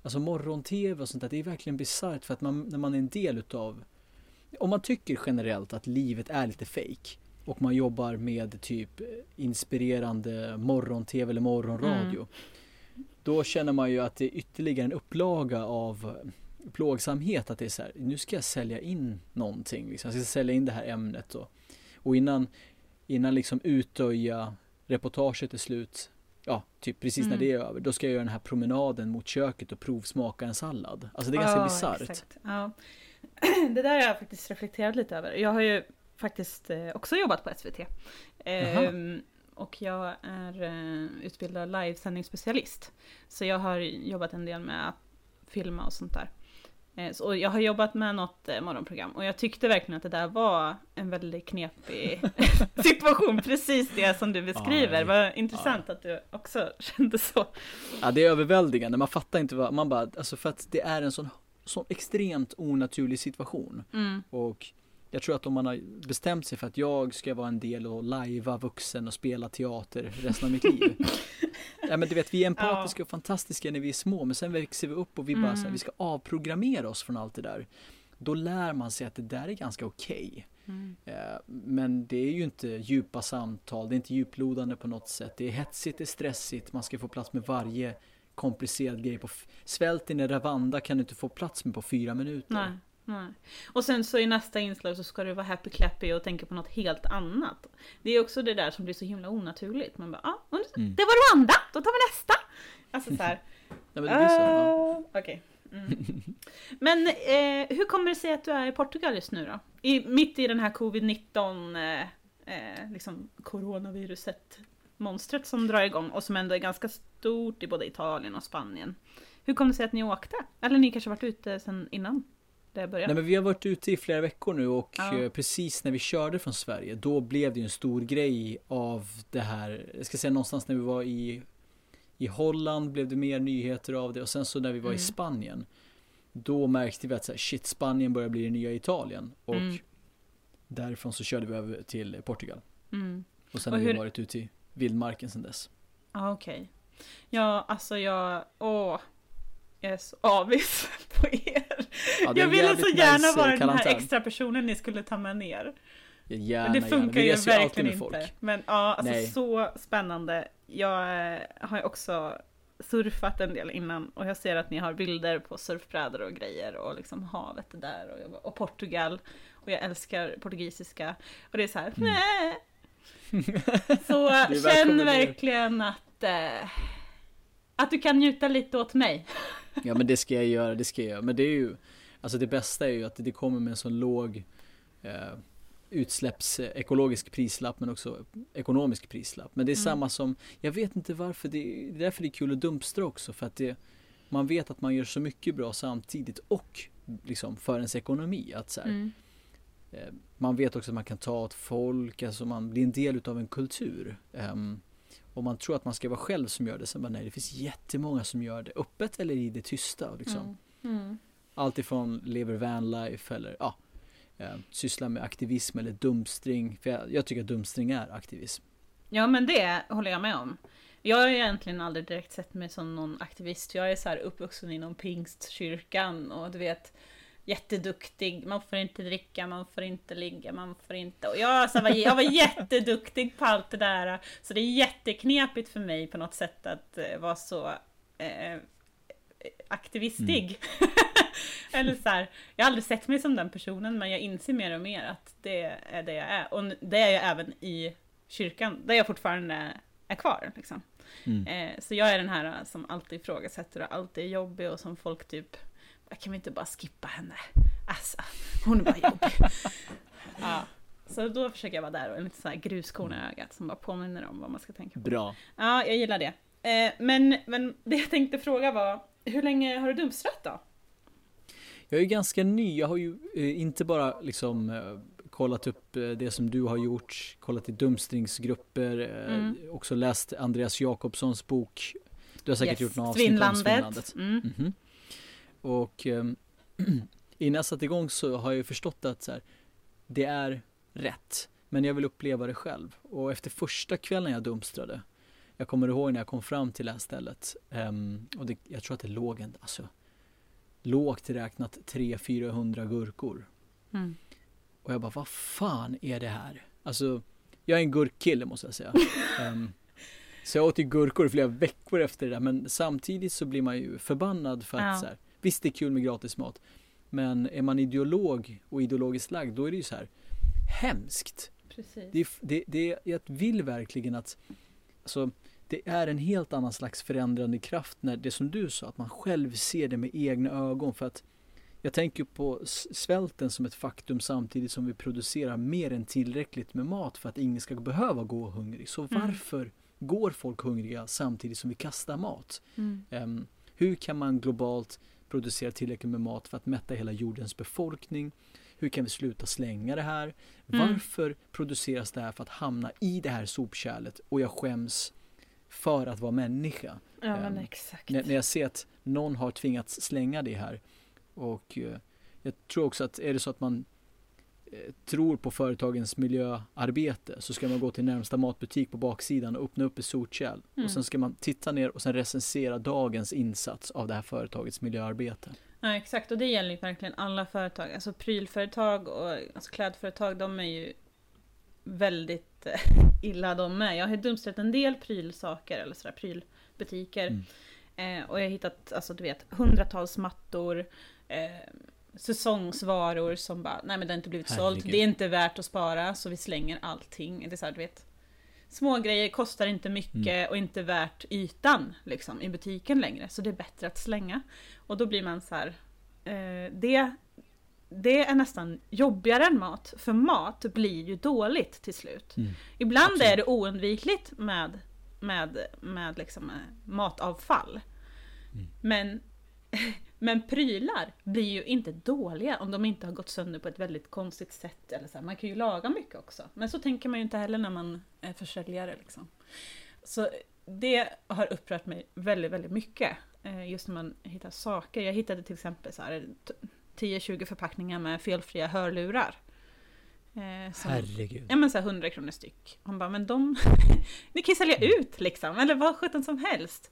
Alltså morgon-tv och sånt där, det är verkligen bisarrt för att man, när man är en del utav Om man tycker generellt att livet är lite fake och man jobbar med typ inspirerande morgon-tv eller morgonradio mm. Då känner man ju att det är ytterligare en upplaga av plågsamhet att det är så här, nu ska jag sälja in någonting liksom. Jag ska sälja in det här ämnet och, och innan Innan liksom utöja reportaget är slut ja, typ precis mm. när det är över, då ska jag göra den här promenaden mot köket och provsmaka en sallad. Alltså det är ganska ja, bisarrt. Ja. *clears throat* Det där har jag faktiskt reflekterat lite över. Jag har ju faktiskt eh, också jobbat på SVT. Ehm, och jag är eh, utbildad livesändningsspecialist. Så jag har jobbat en del med att filma och sånt där. Eh, så jag har jobbat med något morgonprogram och jag tyckte verkligen att det där var en väldigt knepig *laughs* situation, precis det som du beskriver. Det var intressant ja. att du också *laughs* kände så. Ja, det är överväldigande, man fattar inte vad, man bara, alltså för att det är en sån, sån extremt onaturlig situation. Mm. Och jag tror att om man har bestämt sig för att jag ska vara en del och lajva vuxen och spela teater resten av mitt liv. *laughs* ja men du vet, vi är empatiska och fantastiska när vi är små, men sen växer vi upp och vi bara mm. så här, vi ska avprogrammera oss från allt det där. Då lär man sig att det där är ganska okej. Okay. Mm. Eh, men det är ju inte djupa samtal, det är inte djuplodande på något sätt. Det är hetsigt, det är stressigt, man ska få plats med varje komplicerad grej. På svälten i Ravanda kan du inte få plats med på fyra minuter. Nej. Nej. Och sen så i nästa inslag så ska du vara happy clappy och tänka på något helt annat. Det är också det där som blir så himla onaturligt. Man bara, ah, mm. det var Rwanda, då tar vi nästa! Alltså så här. *laughs* ja, men det blir så. Ja. Ah. Okay. Mm. *laughs* Men eh, hur kommer det sig att du är i Portugal just nu då? I, mitt i den här covid-19, eh, eh, liksom coronaviruset, monstret som drar igång och som ändå är ganska stort i både Italien och Spanien. Hur kom det sig att ni åkte? Eller ni kanske varit ute sedan innan? Det började? Nej men vi har varit ute i flera veckor nu och ja. Eh, precis när vi körde från Sverige då blev det ju en stor grej av det här. Jag ska säga någonstans när vi var i i Holland blev det mer nyheter av det och sen så när vi var mm. i Spanien Då märkte vi att så här, shit Spanien börjar bli det nya Italien och mm. Därifrån så körde vi över till Portugal mm. Och sen och har hur... vi varit ute i vildmarken sen dess ah, Okej okay. Ja alltså jag, åh Jag är så avis *laughs* på er ja, Jag ville så gärna nice vara den här extra personen ni skulle ta med ner Gärna, Men det funkar ju verkligen inte. Men ja, alltså Nej. så spännande. Jag eh, har ju också surfat en del innan och jag ser att ni har bilder på surfbrädor och grejer och liksom havet där och, och Portugal. Och jag älskar portugisiska. Och det är så här, mm. nej. Så *laughs* känn verkligen att, äh, att du kan njuta lite åt mig. Ja men det ska jag göra, det ska jag göra. Men det är ju, alltså det bästa är ju att det kommer med en så låg eh, utsläpps ekologisk prislapp men också ekonomisk prislapp. Men det är mm. samma som, jag vet inte varför, det, är därför det är kul att dumpstra också för att det, man vet att man gör så mycket bra samtidigt och liksom för ens ekonomi. Att så här, mm. eh, man vet också att man kan ta åt folk, alltså man blir en del utav en kultur. Um, och man tror att man ska vara själv som gör det, sen bara nej det finns jättemånga som gör det öppet eller i det tysta. Liksom. Mm. Mm. Allt ifrån lever vanlife eller ja, eh, sysslar med aktivism eller dumstring. För jag, jag tycker att dumstring är aktivism. Ja men det håller jag med om. Jag har egentligen aldrig direkt sett mig som någon aktivist. Jag är så här uppvuxen inom pingstkyrkan och du vet jätteduktig, man får inte dricka, man får inte ligga, man får inte... Och jag, så var, jag var jätteduktig på allt det där. Så det är jätteknepigt för mig på något sätt att uh, vara så uh, aktivistig. Mm. *laughs* Eller så här, jag har aldrig sett mig som den personen men jag inser mer och mer att det är det jag är. Och det är jag även i kyrkan, där jag fortfarande är kvar. Liksom. Mm. Eh, så jag är den här som alltid ifrågasätter och alltid är jobbig och som folk typ, kan vi inte bara skippa henne? Alltså, hon är bara jobbig. *laughs* ja. Så då försöker jag vara där och en liten sån här gruskorn i ögat som bara påminner om vad man ska tänka på. Bra. Ja, jag gillar det. Eh, men, men det jag tänkte fråga var, hur länge har du dumstrat då? Jag är ganska ny, jag har ju eh, inte bara liksom eh, kollat upp det som du har gjort, kollat i dumstringsgrupper, mm. också läst Andreas Jakobssons bok. Du har säkert yes. gjort något avsnitt Svinlandet. om Svinlandet. Mm. Mm -hmm. Och ähm, *clears throat* innan jag satte igång så har jag förstått att så här, det är rätt. Men jag vill uppleva det själv. Och efter första kvällen jag dumstrade, jag kommer ihåg när jag kom fram till det här stället, um, och det, jag tror att det låg en, alltså lågt räknat 300-400 gurkor. Mm. Och jag bara, vad fan är det här? Alltså, jag är en gurkkille måste jag säga. um, *laughs* så jag åt ju gurkor flera veckor efter det där, men samtidigt så blir man ju förbannad för att ja. så här, visst det är kul med gratis mat, men är man ideolog och ideologiskt lagd, då är det ju så här hemskt. Precis. Det, det, det, jag vill verkligen att, alltså, det är en helt annan slags förändrande kraft när det som du sa, att man själv ser det med egna ögon. För att jag tänker på svälten som ett faktum samtidigt som vi producerar mer än tillräckligt med mat för att ingen ska behöva gå hungrig. Så mm. varför går folk hungriga samtidigt som vi kastar mat? Mm. Um, hur kan man globalt producera tillräckligt med mat för att mätta hela jordens befolkning? Hur kan vi sluta slänga det här? Mm. Varför produceras det här för att hamna i det här sopkärlet och jag skäms för att vara människa. Ja, men ehm, exakt. När, när jag ser att någon har tvingats slänga det här och uh, jag tror också att är det så att man tror på företagens miljöarbete så ska man gå till närmsta matbutik på baksidan och öppna upp ett sotkärl. Mm. Och sen ska man titta ner och sen recensera dagens insats av det här företagets miljöarbete. Ja exakt, och det gäller ju verkligen alla företag. Alltså prylföretag och alltså klädföretag, de är ju väldigt eh, *laughs* illa de med. Jag har dumpstrat en del prylsaker, eller sådär prylbutiker. Mm. Eh, och jag har hittat, alltså du vet, hundratals mattor, eh, säsongsvaror som bara, nej men det har inte blivit sålt, Herregud. det är inte värt att spara, så vi slänger allting. Det är så här, du vet, små grejer kostar inte mycket Mm. och inte värt ytan liksom, i butiken längre, så det är bättre att slänga. Och då blir man så här, eh, det, det är nästan jobbigare än mat, för mat blir ju dåligt till slut. Mm. Ibland Absolut. är det oundvikligt med, med, med liksom, eh, matavfall. Mm. Men, *laughs* men prylar blir ju inte dåliga om de inte har gått sönder på ett väldigt konstigt sätt. Eller så här. Man kan ju laga mycket också. Men så tänker man ju inte heller när man är försäljare. Liksom. Så det har upprört mig väldigt, väldigt mycket. eh, Just när man hittar saker. Jag hittade till exempel så här t- 10-20 förpackningar med felfria hörlurar. Eh, som- Herregud. Ja men så här 100 kronor styck. Han bara, men de... *laughs* Ni kan ju sälja ut liksom, eller vad sjutton som helst.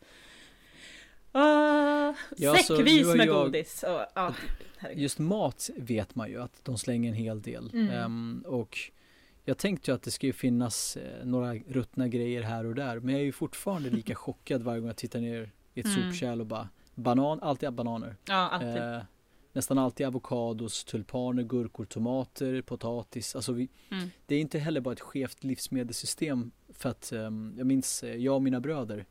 Uh, Ja, säckvis med jag- godis. Och, herregud. Just mat vet man ju att de slänger en hel del. Mm. Ehm, och jag tänkte ju att det ska ju finnas eh, några ruttna grejer här och där. Men jag är ju fortfarande lika *laughs* chockad varje gång jag tittar ner i ett Mm. sopkärl och bara banan, alltid bananer. Ja, alltid. Eh, nästan alltid avokados, tulpaner, gurkor, tomater, potatis. Alltså vi, Mm. det är inte heller bara ett skevt livsmedelssystem. För att ehm, jag minns, eh, jag och mina bröder,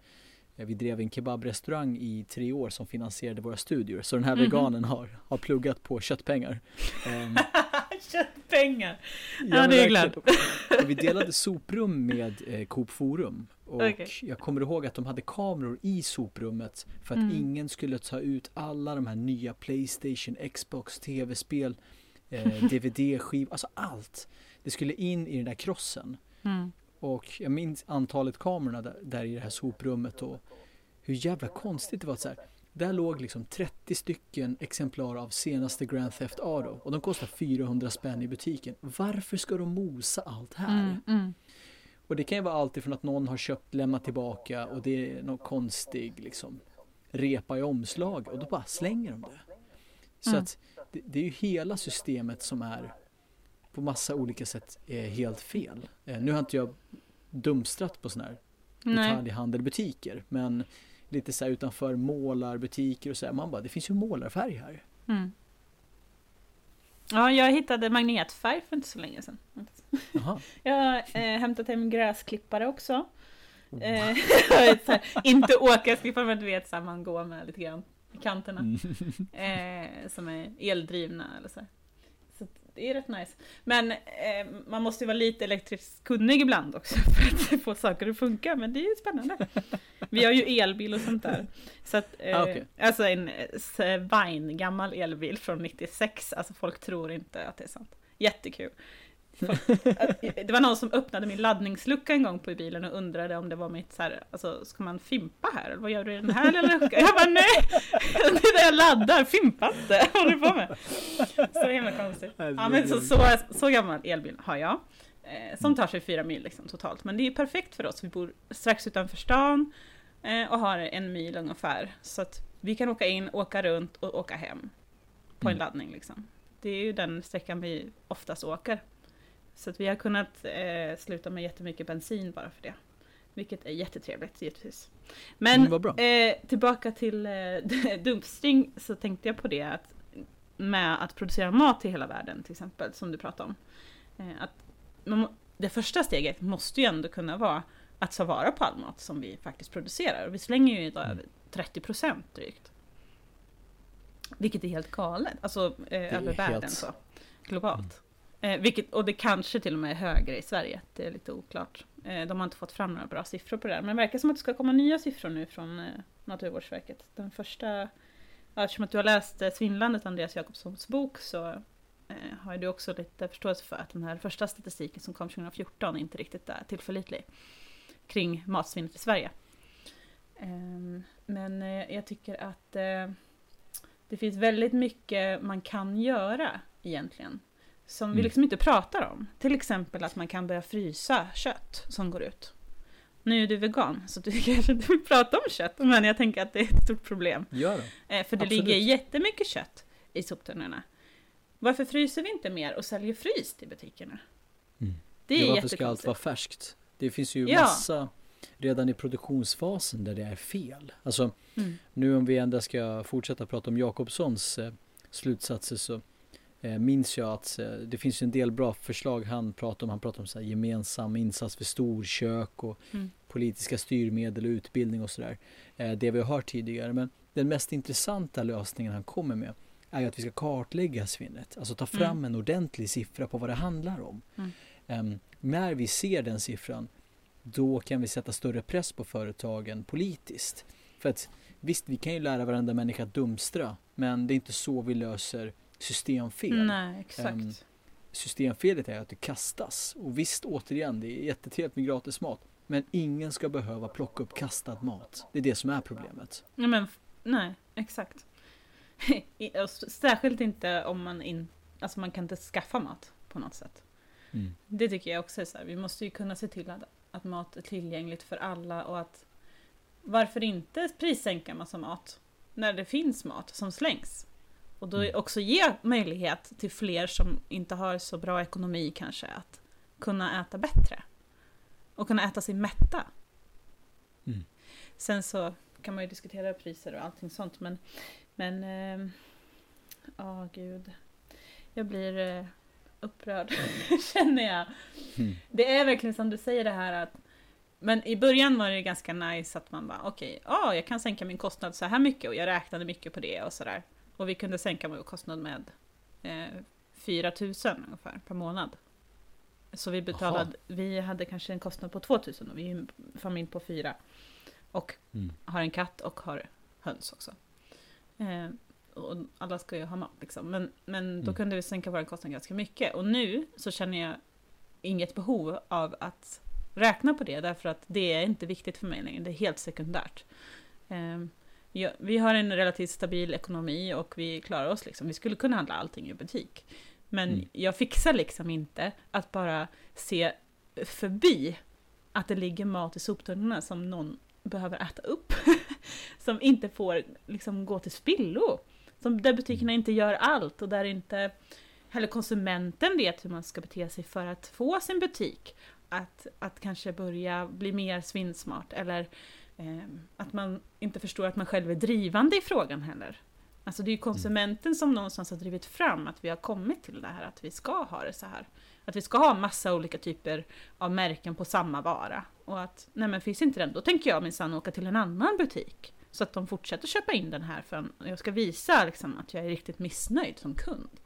vi drev en kebabrestaurang i tre år som finansierade våra studier. Så den här Mhm. veganen har, har pluggat på köttpengar. Ehm, *laughs* Köttpengar! Ja, det är glad. Vi delade soprum med eh, Coop Forum. Och Okej. jag kommer ihåg att de hade kameror i soprummet för att Mm. ingen skulle ta ut alla de här nya Playstation, Xbox, tv-spel, eh, *laughs* DVD-skivor, alltså allt. Det skulle in i den där krossen. Mm. Och jag minns antalet kamerorna där, där i det här soprummet och hur jävla konstigt det var. Så här, där låg liksom 30 stycken exemplar av senaste Grand Theft Auto och de kostar 400 spänn i butiken. Varför ska de mosa allt här? Mm. Mm. Och det kan ju vara allt ifrån att någon har köpt, lämnat tillbaka och det är någon konstig liksom repa i omslag och då bara slänger de det. Så Mm. att det, det är ju hela systemet som är på massa olika sätt är helt fel. Eh, nu har inte jag dumstrat på sådana här detaljhandelbutiker men lite så här utanför målarbutiker och så här, man bara det finns ju målarfärg här. Mm. Ja, jag hittade magnetfärg för inte så länge sedan. *laughs* Jag har eh, hämtat hem gräsklippare också. Oh. Eh, *laughs* här, inte åkarsklippare men du vet så här, man går med lite grann i kanterna. Mm. Eh, som är eldrivna eller så. här. Det är rätt nice. Men eh, man måste ju vara lite elektriskt kunnig ibland också *laughs* för att få saker att funka. Men det är ju spännande. Vi har ju elbil och sånt där. Så att, eh, Ah, okej. Alltså en eh, Vine, gammal elbil från 96. Alltså folk tror inte att det är sant. Jättekul. Det var någon som öppnade min laddningslucka en gång på bilen och undrade om det var mitt så här, alltså ska man fimpa här? Eller vad gör du i den här lilla luckan? Jag bara nej! Det är där jag laddar, fimpa inte! Vad håller du på med? Så himla konstigt. Ja men så, så, så gammal elbil har jag. Eh, som tar sig fyra mil liksom, totalt. Men det är perfekt för oss. Vi bor strax utanför stan eh, och har en mil ungefär. Så att vi kan åka in, åka runt och åka hem. På en Mm. laddning liksom. Det är ju den sträckan vi oftast åker. Så att vi har kunnat eh, sluta med jättemycket bensin bara för det. Vilket är jättetrevligt givetvis. Men Mm, eh, tillbaka till eh, *laughs* dumpstring så tänkte jag på det att med att producera mat till hela världen till exempel, som du pratade om. Eh, att må- det första steget måste ju ändå kunna vara att ta vara på all mat som vi faktiskt producerar. Vi slänger ju idag Mm. över 30% drygt. Vilket är helt galet, alltså eh, över helt- världen så. Globalt. Eh, vilket, och det kanske till och med är högre i Sverige, det är lite oklart. Eh, de har inte fått fram några bra siffror på det där, men det verkar som att det ska komma nya siffror nu från eh, Naturvårdsverket. Den första, eftersom att du har läst eh, Svindlandet, Andreas Jakobssons bok, så eh, har ju du också lite förståelse för att den här första statistiken som kom 2014 inte riktigt är tillförlitlig kring matsvinnet i Sverige. Ehm, men eh, jag tycker att eh, det finns väldigt mycket man kan göra egentligen som Mm. vi liksom inte pratar om. Till exempel att man kan börja frysa kött som går ut. Nu är du vegan, så du *laughs* kanske inte vill prata om kött, men jag tänker att det är ett stort problem. Gör det. Eh, för det Absolut. ligger jättemycket kött i soptunnorna. Varför fryser vi inte mer och säljer fryst i butikerna? Mm. Det är ja, varför ska allt vara färskt? Det finns ju Ja. massa redan i produktionsfasen där det är fel. Alltså Mm. nu om vi ändå ska fortsätta prata om Jakobssons eh, slutsatser så minns jag att eh, det finns en del bra förslag han pratar om. Han pratar om så här, gemensam insats för storkök och Mm. politiska styrmedel och utbildning och sådär. Eh, det vi har hört tidigare. Men den mest intressanta lösningen han kommer med är att vi ska kartlägga svinnet. Alltså ta fram Mm. en ordentlig siffra på vad det handlar om. Mm. Em, när vi ser den siffran då kan vi sätta större press på företagen politiskt. För att visst, vi kan ju lära varenda människa att dumstra, men det är inte så vi löser systemfel. Nej, exakt. Ehm, Systemfelet är att det kastas. Och visst, återigen, det är jättetrevligt med gratis mat. Men ingen ska behöva plocka upp kastad mat. Det är det som är problemet. Ja, men, nej, exakt. *laughs* Särskilt inte om man in, alltså man kan inte skaffa mat på något sätt. Det tycker jag också är så här, vi måste ju kunna se till att, att mat är tillgängligt för alla och att varför inte prissänka massa mat när det finns mat som slängs? Och då Mm. också ge möjlighet till fler som inte har så bra ekonomi kanske att kunna äta bättre. Och kunna äta sig mätta. Mm. Sen så kan man ju diskutera priser och allting sånt men men ehm, ja gud. Jag blir eh, upprörd *laughs* känner jag. Mm. Det är verkligen som du säger det här att men i början var det ganska nice att man bara okej, ja jag kan sänka min kostnad så här mycket och jag räknade mycket på det och sådär. Och vi kunde sänka vår kostnad med eh, 4 000 ungefär per månad. Så vi betalade, vi hade kanske en kostnad på 2 000 och vi är en familj på fyra. Och Mm. har en katt och har höns också. Eh, och alla ska ju ha mat liksom. Men, men då Mm. kunde vi sänka vår kostnad ganska mycket. Och nu så känner jag inget behov av att räkna på det. Därför att det är inte viktigt för mig längre. Det är helt sekundärt. Eh, ja, vi har en relativt stabil ekonomi och vi klarar oss liksom. Vi skulle kunna handla allting i butik. Men Mm. jag fixar liksom inte att bara se förbi att det ligger mat i soptunnorna som någon behöver äta upp. *laughs* som inte får liksom gå till spillo. Som, där butikerna inte gör allt och där inte heller konsumenten vet hur man ska bete sig för att få sin butik att, att kanske börja bli mer svinsmart. Eller att man inte förstår att man själv är drivande i frågan heller. Alltså det är ju konsumenten som någonstans har drivit fram att vi har kommit till det här att vi ska ha det så här. Att vi ska ha massa olika typer av märken på samma vara. Och att, nej men finns inte den, då tänker jag minsann åka till en annan butik. Så att de fortsätter köpa in den här för jag ska visa liksom, att jag är riktigt missnöjd som kund.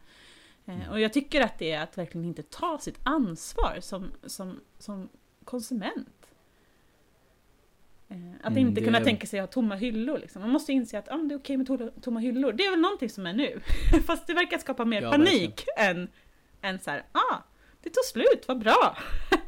Eh, och jag tycker att det är att verkligen inte ta sitt ansvar som, som, som konsument. Eh, Att Mm, inte det- kunna tänka sig att ha tomma hyllor. Liksom. Man måste inse att ah, det är okej med to- tomma hyllor. Det är väl någonting som är nu. *laughs* Fast det verkar skapa mer Ja, panik än, än så här, ah, det tog slut, vad bra!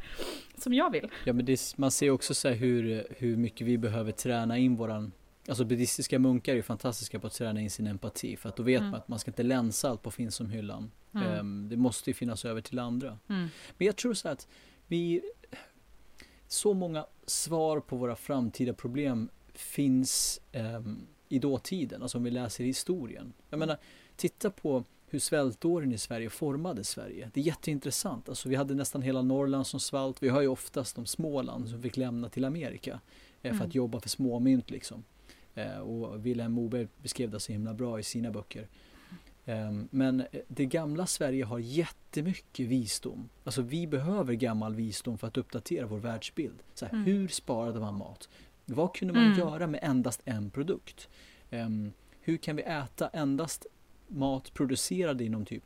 *laughs* som jag vill. Ja men det, man ser också så hur, hur mycket vi behöver träna in våran Alltså buddhistiska munkar är ju fantastiska på att träna in sin empati för att då vet Mm. man att man ska inte länsa allt på finns som hyllan. Mm. Ehm, det måste ju finnas över till andra. Mm. Men jag tror så att vi Så många svar på våra framtida problem finns ehm, i dåtiden, alltså om vi läser historien. Jag menar, titta på hur svältåren i Sverige formade Sverige. Det är jätteintressant. Alltså vi hade nästan hela Norrland som svalt. Vi har ju oftast de Småland som fick lämna till Amerika eh, för Mm. att jobba för småmynt liksom. Eh, och Vilhelm Moberg beskrev det så himla bra i sina böcker. Ehm, Men eh, det gamla Sverige har jättemycket visdom. Alltså vi behöver gammal visdom för att uppdatera vår världsbild. Så här, Mm. Hur sparade man mat? Vad kunde man Mm. göra med endast en produkt? Ehm, hur kan vi äta endast mat producerad inom typ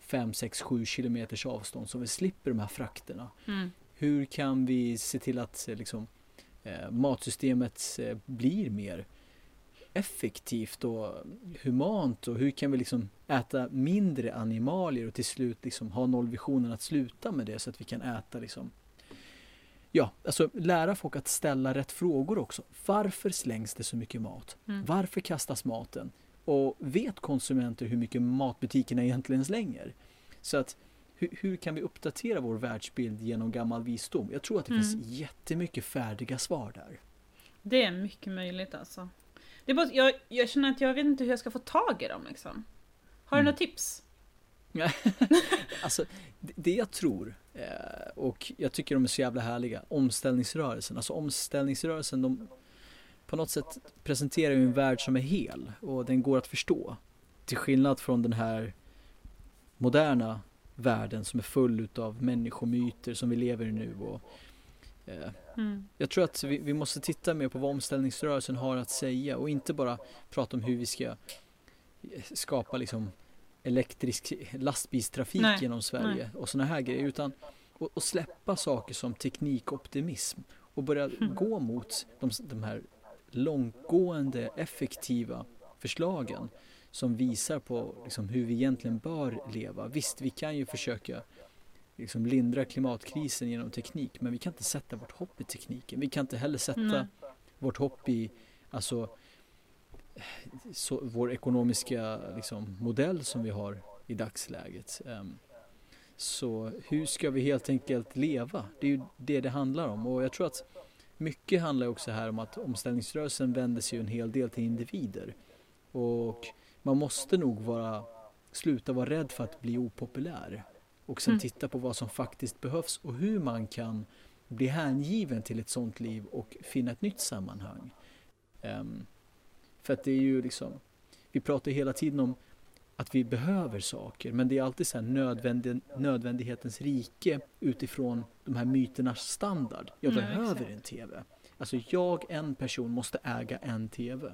5, 6, 7 kilometers avstånd så vi slipper de här frakterna? Mm. Hur kan vi se till att eh, liksom, eh, matsystemet blir mer effektivt och humant och hur kan vi liksom äta mindre animalier och till slut liksom ha nollvisionen att sluta med det så att vi kan äta liksom Ja, alltså lära folk att ställa rätt frågor också. Varför slängs det så mycket mat? Mm. Varför kastas maten? Och vet konsumenter hur mycket matbutikerna egentligen slänger? Så att hur, hur, kan vi uppdatera vår världsbild genom gammal visdom? Jag tror att det mm. finns jättemycket färdiga svar där. Det är mycket möjligt alltså. Det är bara, jag, jag känner att jag vet inte hur jag ska få tag i dem liksom. Har du mm. några tips? *laughs* alltså, det jag tror, eh, och jag tycker de är så jävla härliga, omställningsrörelsen. Alltså omställningsrörelsen, de på något sätt presenterar ju en värld som är hel och den går att förstå. Till skillnad från den här moderna världen som är full utav människomyter som vi lever i nu. Och, mm. Jag tror att vi, vi, måste titta mer på vad omställningsrörelsen har att säga och inte bara prata om hur vi ska skapa liksom elektrisk lastbilstrafik Nej. genom Sverige Nej. och sådana här grejer utan och, släppa saker som teknikoptimism och börja mm. gå mot de, de här långtgående effektiva förslagen som visar på liksom, hur vi egentligen bör leva. Visst, vi kan ju försöka liksom, lindra klimatkrisen genom teknik men vi kan inte sätta vårt hopp i tekniken. Vi kan inte heller sätta mm. vårt hopp i alltså, så, vår ekonomiska liksom, modell som vi har i dagsläget. Um, så hur ska vi helt enkelt leva? Det är ju det det handlar om och jag tror att mycket handlar också här om att omställningsrörelsen vänder sig en hel del till individer. Och man måste nog vara, sluta vara rädd för att bli opopulär. Och sen mm. titta på vad som faktiskt behövs och hur man kan bli hängiven till ett sånt liv och finna ett nytt sammanhang. Um, för att det är ju liksom, vi pratar hela tiden om att vi behöver saker men det är alltid så här nödvändig, nödvändighetens rike utifrån de här myternas standard. Jag mm, behöver exakt. en TV. Alltså jag, en person, måste äga en TV.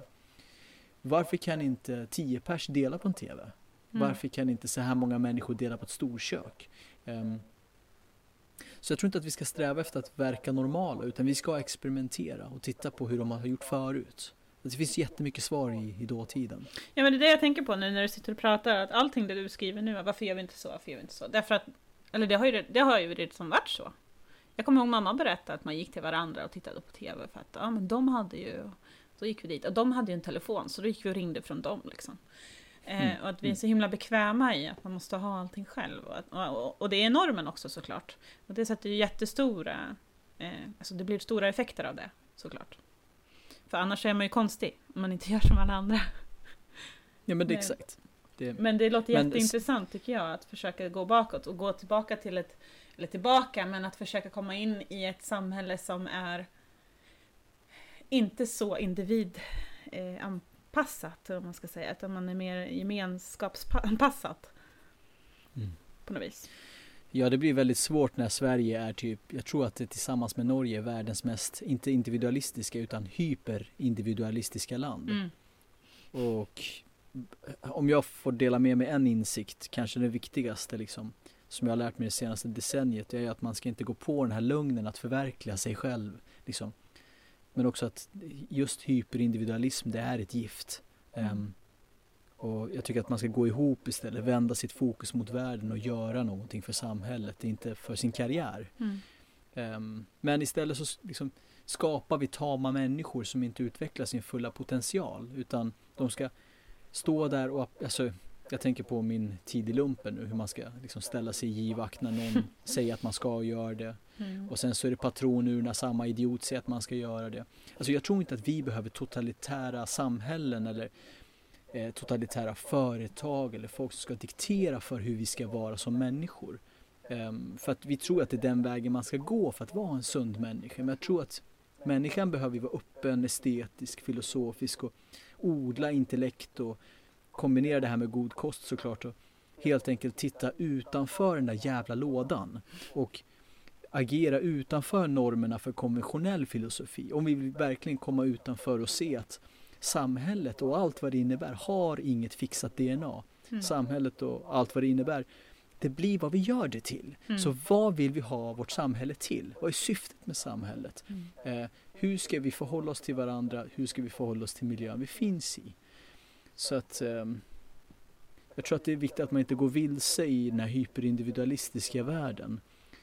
Varför kan inte tio pers dela på en TV? Mm. Varför kan inte så här många människor dela på ett storkök? Um, så jag tror inte att vi ska sträva efter att verka normala utan vi ska experimentera och titta på hur de har gjort förut. Det finns jättemycket svar i, i dåtiden. Ja men det är det jag tänker på nu när du sitter och pratar, att allting det du skriver nu, varför gör vi inte så, varför gör vi inte så? Därför att, eller det har ju, det har ju redan varit så. Jag kommer ihåg mamma berättade att man gick till varandra och tittade på TV för att ja men de hade ju, så gick vi dit, och de hade ju en telefon så då gick vi och ringde från dem liksom. Eh, mm. och att vi är så himla bekväma i att man måste ha allting själv. Och, och, och det är normen också såklart. Och det sätter ju jättestora, eh, alltså det blir stora effekter av det såklart. För annars är man ju konstig om man inte *laughs* gör som alla andra. Ja men det är exakt. Det, men det låter men, jätteintressant tycker jag att försöka gå bakåt och gå tillbaka till ett, eller tillbaka, men att försöka komma in i ett samhälle som är inte så individanpassat, om man ska säga, utan man är mer gemenskapsanpassat. Mm. På något vis. Ja, det blir väldigt svårt när Sverige är typ, jag tror att det tillsammans med Norge är världens mest, inte individualistiska utan hyperindividualistiska land. Mm. Och om jag får dela med mig en insikt, kanske den viktigaste liksom, som jag har lärt mig det senaste decenniet, är att man ska inte gå på den här lögnen att förverkliga sig själv. Liksom. Men också att just hyperindividualism, det är ett gift. Um, och jag tycker att man ska gå ihop istället, vända sitt fokus mot världen och göra någonting för samhället, inte för sin karriär. Mm. Um, men istället så liksom skapar vi tama människor som inte utvecklar sin fulla potential utan de ska stå där och, alltså, jag tänker på min tid i lumpen nu, hur man ska liksom ställa sig givakt när någon *laughs* säger att man ska göra det. Mm. Och sen så är det patron ur när samma idiot säger att man ska göra det. Alltså jag tror inte att vi behöver totalitära samhällen eller eh, totalitära företag eller folk som ska diktera för hur vi ska vara som människor. Um, för att vi tror att det är den vägen man ska gå för att vara en sund människa. Men jag tror att människan behöver vara öppen, estetisk, filosofisk och odla intellekt och kombinera det här med god kost såklart och helt enkelt titta utanför den där jävla lådan och agera utanför normerna för konventionell filosofi. Om vi vill verkligen komma utanför och se att samhället och allt vad det innebär har inget fixat DNA. Mm. Samhället och allt vad det innebär, det blir vad vi gör det till. Mm. Så vad vill vi ha vårt samhälle till? Vad är syftet med samhället? Mm. Eh, hur ska vi förhålla oss till varandra? Hur ska vi förhålla oss till miljön vi finns i? Så att eh, jag tror att det är viktigt att man inte går vilse i den här hyperindividualistiska världen.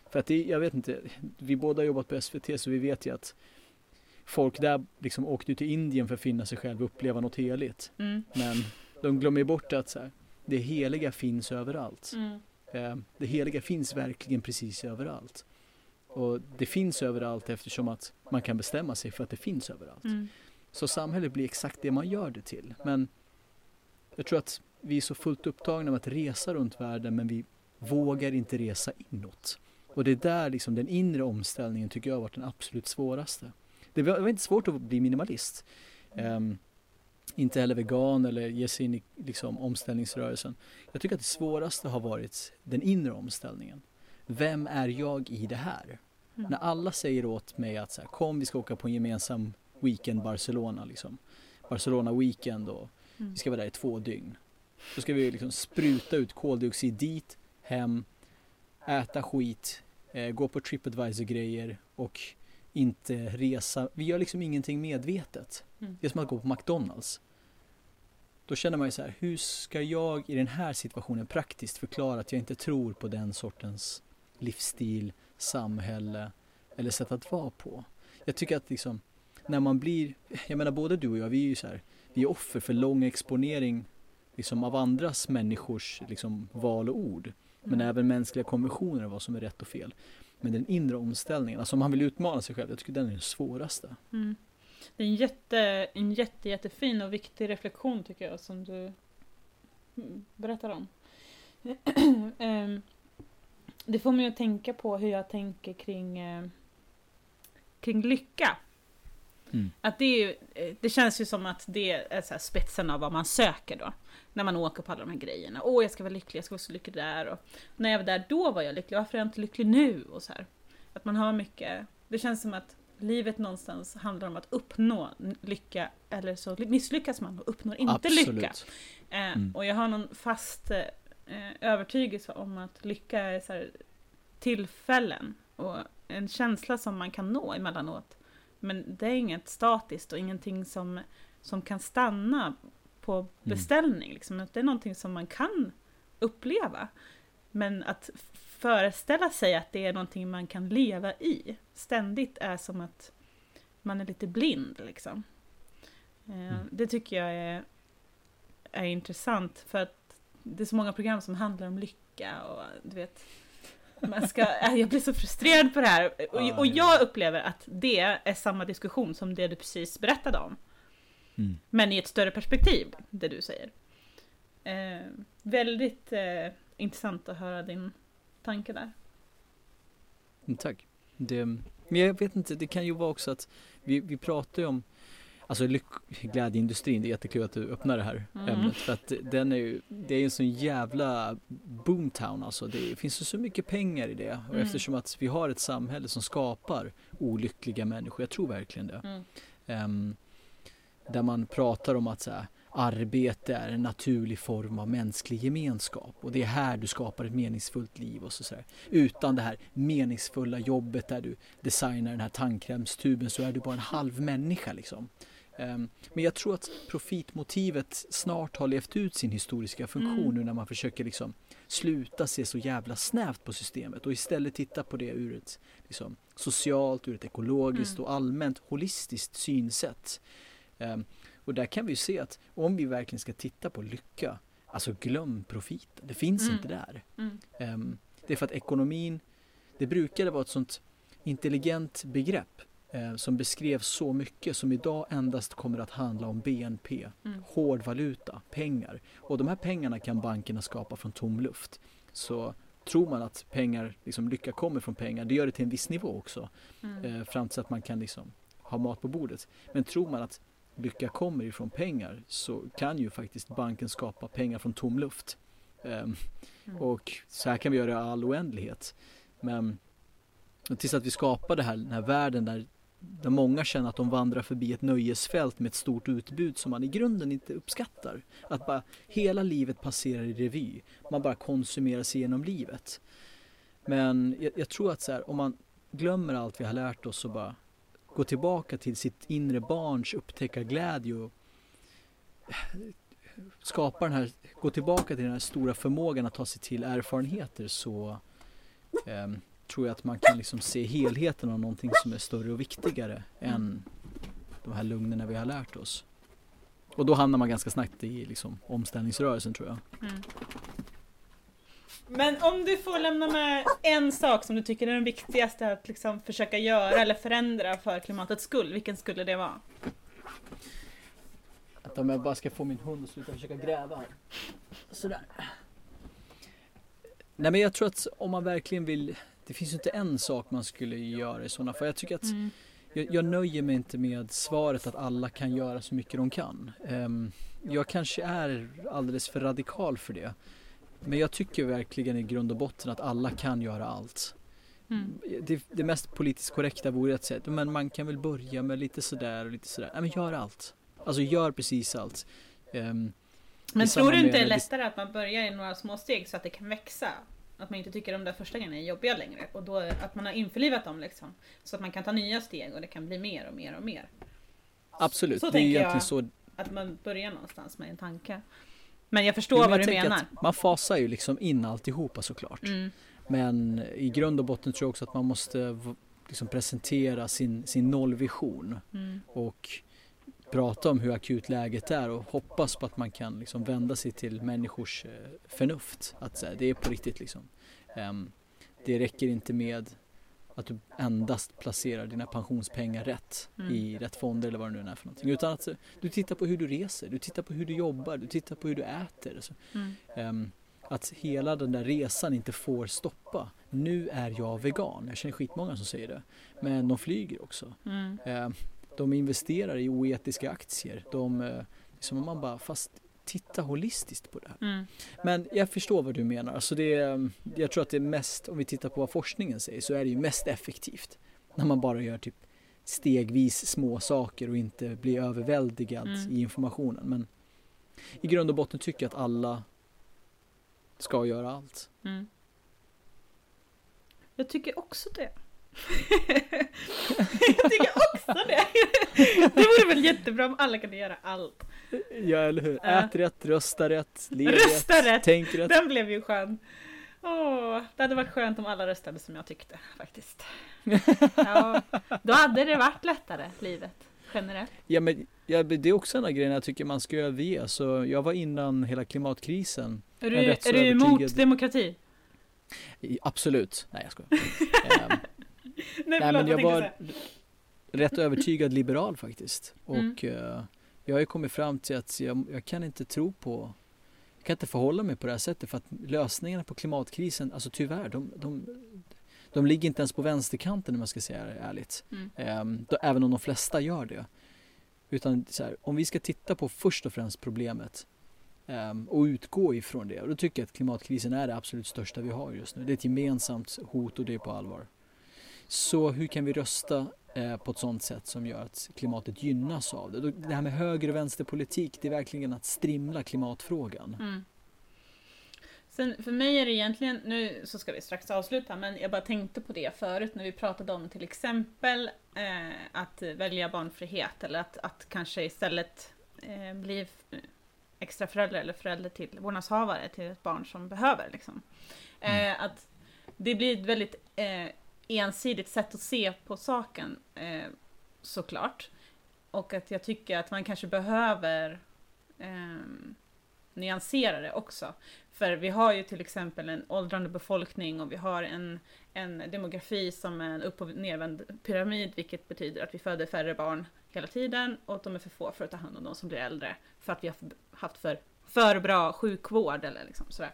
För att det, jag vet inte, vi båda har jobbat på SVT så vi vet ju att folk där liksom åkte till Indien för att finna sig själv och uppleva något heligt. Mm. Men de glömmer bort att så här, det heliga finns överallt. Mm. Eh, det heliga finns verkligen precis överallt. Och det finns överallt eftersom att man kan bestämma sig för att det finns överallt. Mm. Så samhället blir exakt det man gör det till. Men jag tror att vi är så fullt upptagna med att resa runt världen men vi vågar inte resa inåt. Och det är där liksom den inre omställningen tycker jag har varit den absolut svåraste. Det var, inte svårt att bli minimalist. Um, inte heller vegan eller ge sig in i liksom, omställningsrörelsen. Jag tycker att det svåraste har varit den inre omställningen. Vem är jag i det här? Mm. När alla säger åt mig att så här, kom vi ska åka på en gemensam weekend Barcelona liksom. Barcelona weekend och. Vi ska vara där i två dygn. Då ska vi liksom spruta ut koldioxid dit, hem, äta skit, eh, gå på Tripadvisor grejer och inte resa. Vi gör liksom ingenting medvetet. Mm. Det är som att gå på McDonalds. Då känner man ju så här, hur ska jag i den här situationen praktiskt förklara att jag inte tror på den sortens livsstil, samhälle eller sätt att vara på. Jag tycker att liksom, när man blir, jag menar både du och jag, vi är ju så här, vi är offer för lång exponering liksom av andras människors liksom, val och ord. Men Mm. även mänskliga konventioner vad som är rätt och fel. Men den inre omställningen, alltså om man vill utmana sig själv, jag tycker den är den svåraste. Mm. Det är en, jätte, en jätte, jättefin och viktig reflektion tycker jag som du mm, berättar om. *clears throat* Ehm, det får mig att tänka på hur jag tänker kring, eh, kring lycka. Mm. Att det, är, eh, det känns ju som att det är så spetsen av vad man söker då. När man åker på alla de här grejerna. Åh, jag ska vara lycklig, jag ska vara så lycklig där. Och när jag var där, då var jag lycklig. Varför är jag inte lycklig nu? Och så här. Att man har mycket... Det känns som att livet någonstans handlar om att uppnå lycka. Eller så misslyckas man och uppnår inte lycka. Eh, Mm. Och jag har någon fast eh, övertygelse om att lycka är så här, tillfällen och en känsla som man kan nå emellanåt. Men det är inget statiskt och ingenting som, som kan stanna på beställning. Liksom. Att Det är någonting som man kan uppleva. Men att föreställa sig att det är någonting man kan leva i ständigt är som att man är lite blind. Liksom. Eh, Mm. Det tycker jag är, är intressant för att det är så många program som handlar om lycka och du vet man ska, äh, jag blir så frustrerad på det här och, och ja. jag upplever att det är samma diskussion som det du precis berättade om. Mm. Men i ett större perspektiv, det du säger. Eh, väldigt eh, intressant att höra din tanke där. Mm, Tack. Det, men jag vet inte, det kan ju vara också att vi, vi pratar ju om Alltså glädjeindustrin, det är jättekul att du öppnar det här Mm. ämnet för att den är ju, det är en sån jävla boomtown alltså. Det finns ju så mycket pengar i det och Mm. eftersom att vi har ett samhälle som skapar olyckliga människor, jag tror verkligen det. Mm. Ehm, där man pratar om att så här, arbete är en naturlig form av mänsklig gemenskap och det är här du skapar ett meningsfullt liv och så, så. Utan det här meningsfulla jobbet där du designar den här tandkrämstuben så är du bara en halv människa liksom. Ehm, men jag tror att profitmotivet snart har levt ut sin historiska funktion Mm. nu när man försöker liksom sluta se så jävla snävt på systemet och istället titta på det ur ett liksom, socialt, ur ett ekologiskt Mm. och allmänt holistiskt synsätt. Ehm, och där kan vi se att om vi verkligen ska titta på lycka, alltså glöm profiten, det finns Mm. inte där. Mm. Ehm, det är för att ekonomin, det brukade vara ett sånt intelligent begrepp som beskrev så mycket som idag endast kommer att handla om BNP, Mm. hård valuta, pengar. Och de här pengarna kan bankerna skapa från tom luft. Så tror man att pengar, liksom lycka kommer från pengar, det gör det till en viss nivå också. Mm. Eh, fram tills att man kan liksom ha mat på bordet. Men tror man att lycka kommer ifrån pengar så kan ju faktiskt banken skapa pengar från tom luft. Ehm, Mm. och så här kan vi göra i all oändlighet. Men tills att vi skapar det här, den här världen där, där många känner att de vandrar förbi ett nöjesfält med ett stort utbud som man i grunden inte uppskattar. Att bara hela livet passerar i revy. Man bara konsumerar sig genom livet. Men jag, jag tror att så här, om man glömmer allt vi har lärt oss och bara går tillbaka till sitt inre barns upptäckarglädje och skapar den här, går tillbaka till den här stora förmågan att ta sig till erfarenheter så eh, tror jag att man kan liksom se helheten av någonting som är större och viktigare än de här lugnerna vi har lärt oss. Och då hamnar man ganska snabbt i liksom omställningsrörelsen tror jag. Mm. Men om du får lämna med en sak som du tycker är den viktigaste att liksom försöka göra eller förändra för klimatets skull, vilken skulle det vara? Att om jag bara ska få min hund att sluta försöka gräva. Sådär. Nej men jag tror att om man verkligen vill, det finns ju inte en sak man skulle göra i sådana fall. Jag tycker att mm. jag, jag, nöjer mig inte med svaret att alla kan göra så mycket de kan. Um, jag kanske är alldeles för radikal för det. Men jag tycker verkligen i grund och botten att alla kan göra allt. Mm. Det, det, mest politiskt korrekta vore att säga men man kan väl börja med lite sådär och lite sådär. Nej men gör allt. Alltså gör precis allt. Um, men tror du inte det är lättare att man börjar i några små steg så att det kan växa? Att man inte tycker de där första grejerna är jobbiga längre och då att man har införlivat dem liksom. Så att man kan ta nya steg och det kan bli mer och mer och mer. Absolut, så det är egentligen så. Att man börjar någonstans med en tanke. Men jag förstår jo, vad jag du menar. Man fasar ju liksom in alltihopa såklart. Mm. Men i grund och botten tror jag också att man måste liksom presentera sin, sin nollvision. Mm. Och prata om hur akut läget är och hoppas på att man kan liksom vända sig till människors eh, förnuft. Att det är på riktigt liksom. Um, det räcker inte med att du endast placerar dina pensionspengar rätt mm. i rätt fonder eller vad det nu är för någonting. Utan att du tittar på hur du reser, du tittar på hur du jobbar, du tittar på hur du äter. Mm. um, att hela den där resan inte får stoppa. Nu är jag vegan. Jag känner skitmånga som säger det. Men de flyger också. Mm. De investerar i oetiska aktier. De, eh, liksom man bara, fast titta holistiskt på det här. Mm. Men jag förstår vad du menar. Alltså det, är, jag tror att det är mest, om vi tittar på vad forskningen säger, så är det ju mest effektivt när man bara gör typ stegvis små saker och inte blir överväldigad mm. i informationen. Men i grund och botten tycker jag att alla ska göra allt. Mm. Jag tycker också det. Jag tycker också det. Det vore väl jättebra om alla kunde göra allt. Ja eller hur. Ät rätt, rösta rätt, lev rösta rätt, rätt, tänk rätt. Den blev ju skön. Åh, det hade varit skönt om alla röstade som jag tyckte faktiskt. *laughs* Ja, då hade det varit lättare, livet. Generellt. Ja men ja, det är också en av grejerna jag tycker man ska överge. Så jag var innan hela klimatkrisen. Är du, är du emot demokrati? Absolut. Nej jag skojar. *laughs* *laughs* Nej, Nej men jag var rätt övertygad liberal faktiskt. Mm. Och uh, jag har ju kommit fram till att jag, jag, kan inte tro på jag kan inte förhålla mig på det här sättet för att lösningarna på klimatkrisen, alltså tyvärr, de, de, de ligger inte ens på vänsterkanten om man ska säga det ärligt. Mm. Då, även om de flesta gör det. Utan här, om vi ska titta på först och främst problemet um, och utgå ifrån det. Och då tycker jag att klimatkrisen är det absolut största vi har just nu. Det är ett gemensamt hot och det är på allvar. Så hur kan vi rösta eh, på ett sådant sätt som gör att klimatet gynnas av det? Det här med höger och vänsterpolitik, det är verkligen att strimla klimatfrågan. Mm. Sen för mig är det egentligen, nu så ska vi strax avsluta, men jag bara tänkte på det förut när vi pratade om till exempel eh, att välja barnfrihet eller att, att kanske istället eh, bli extra förälder eller förälder till vårdnadshavare till ett barn som behöver. Liksom. Eh, mm. Att det blir ett väldigt eh, ensidigt sätt att se på saken eh, såklart. Och att jag tycker att man kanske behöver eh, nyansera det också. För vi har ju till exempel en åldrande befolkning och vi har en, en demografi som är en upp och nervänd pyramid, vilket betyder att vi föder färre barn hela tiden och att de är för få för att ta hand om de som blir äldre. För att vi har haft för, för bra sjukvård eller liksom sådär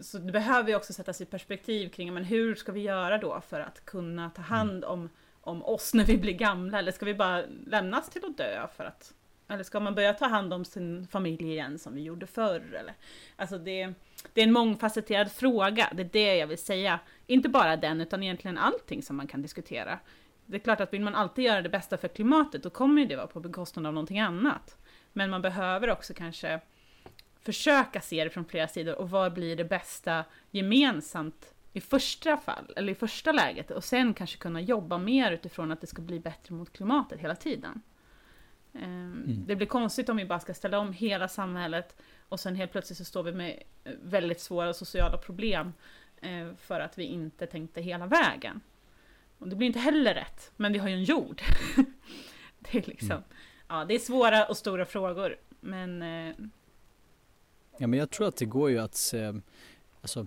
så det behöver ju också sättas i perspektiv kring men hur ska vi göra då för att kunna ta hand mm. om, om oss när vi blir gamla? Eller ska vi bara lämnas till att dö för att eller ska man börja ta hand om sin familj igen som vi gjorde förr? Eller? Alltså det, det är en mångfacetterad fråga, det är det jag vill säga. Inte bara den, utan egentligen allting som man kan diskutera. Det är klart att vill man alltid göra det bästa för klimatet, då kommer det vara på bekostnad av någonting annat. Men man behöver också kanske försöka se det från flera sidor och vad blir det bästa gemensamt i första fall, eller i första läget och sen kanske kunna jobba mer utifrån att det ska bli bättre mot klimatet hela tiden. Ehm, mm. Det blir konstigt om vi bara ska ställa om hela samhället och sen helt plötsligt så står vi med väldigt svåra sociala problem eh, för att vi inte tänkte hela vägen. Och det blir inte heller rätt, men vi har ju en jord. *laughs* det är liksom, mm. ja, det är svåra och stora frågor, men eh, Ja men jag tror att det går ju att alltså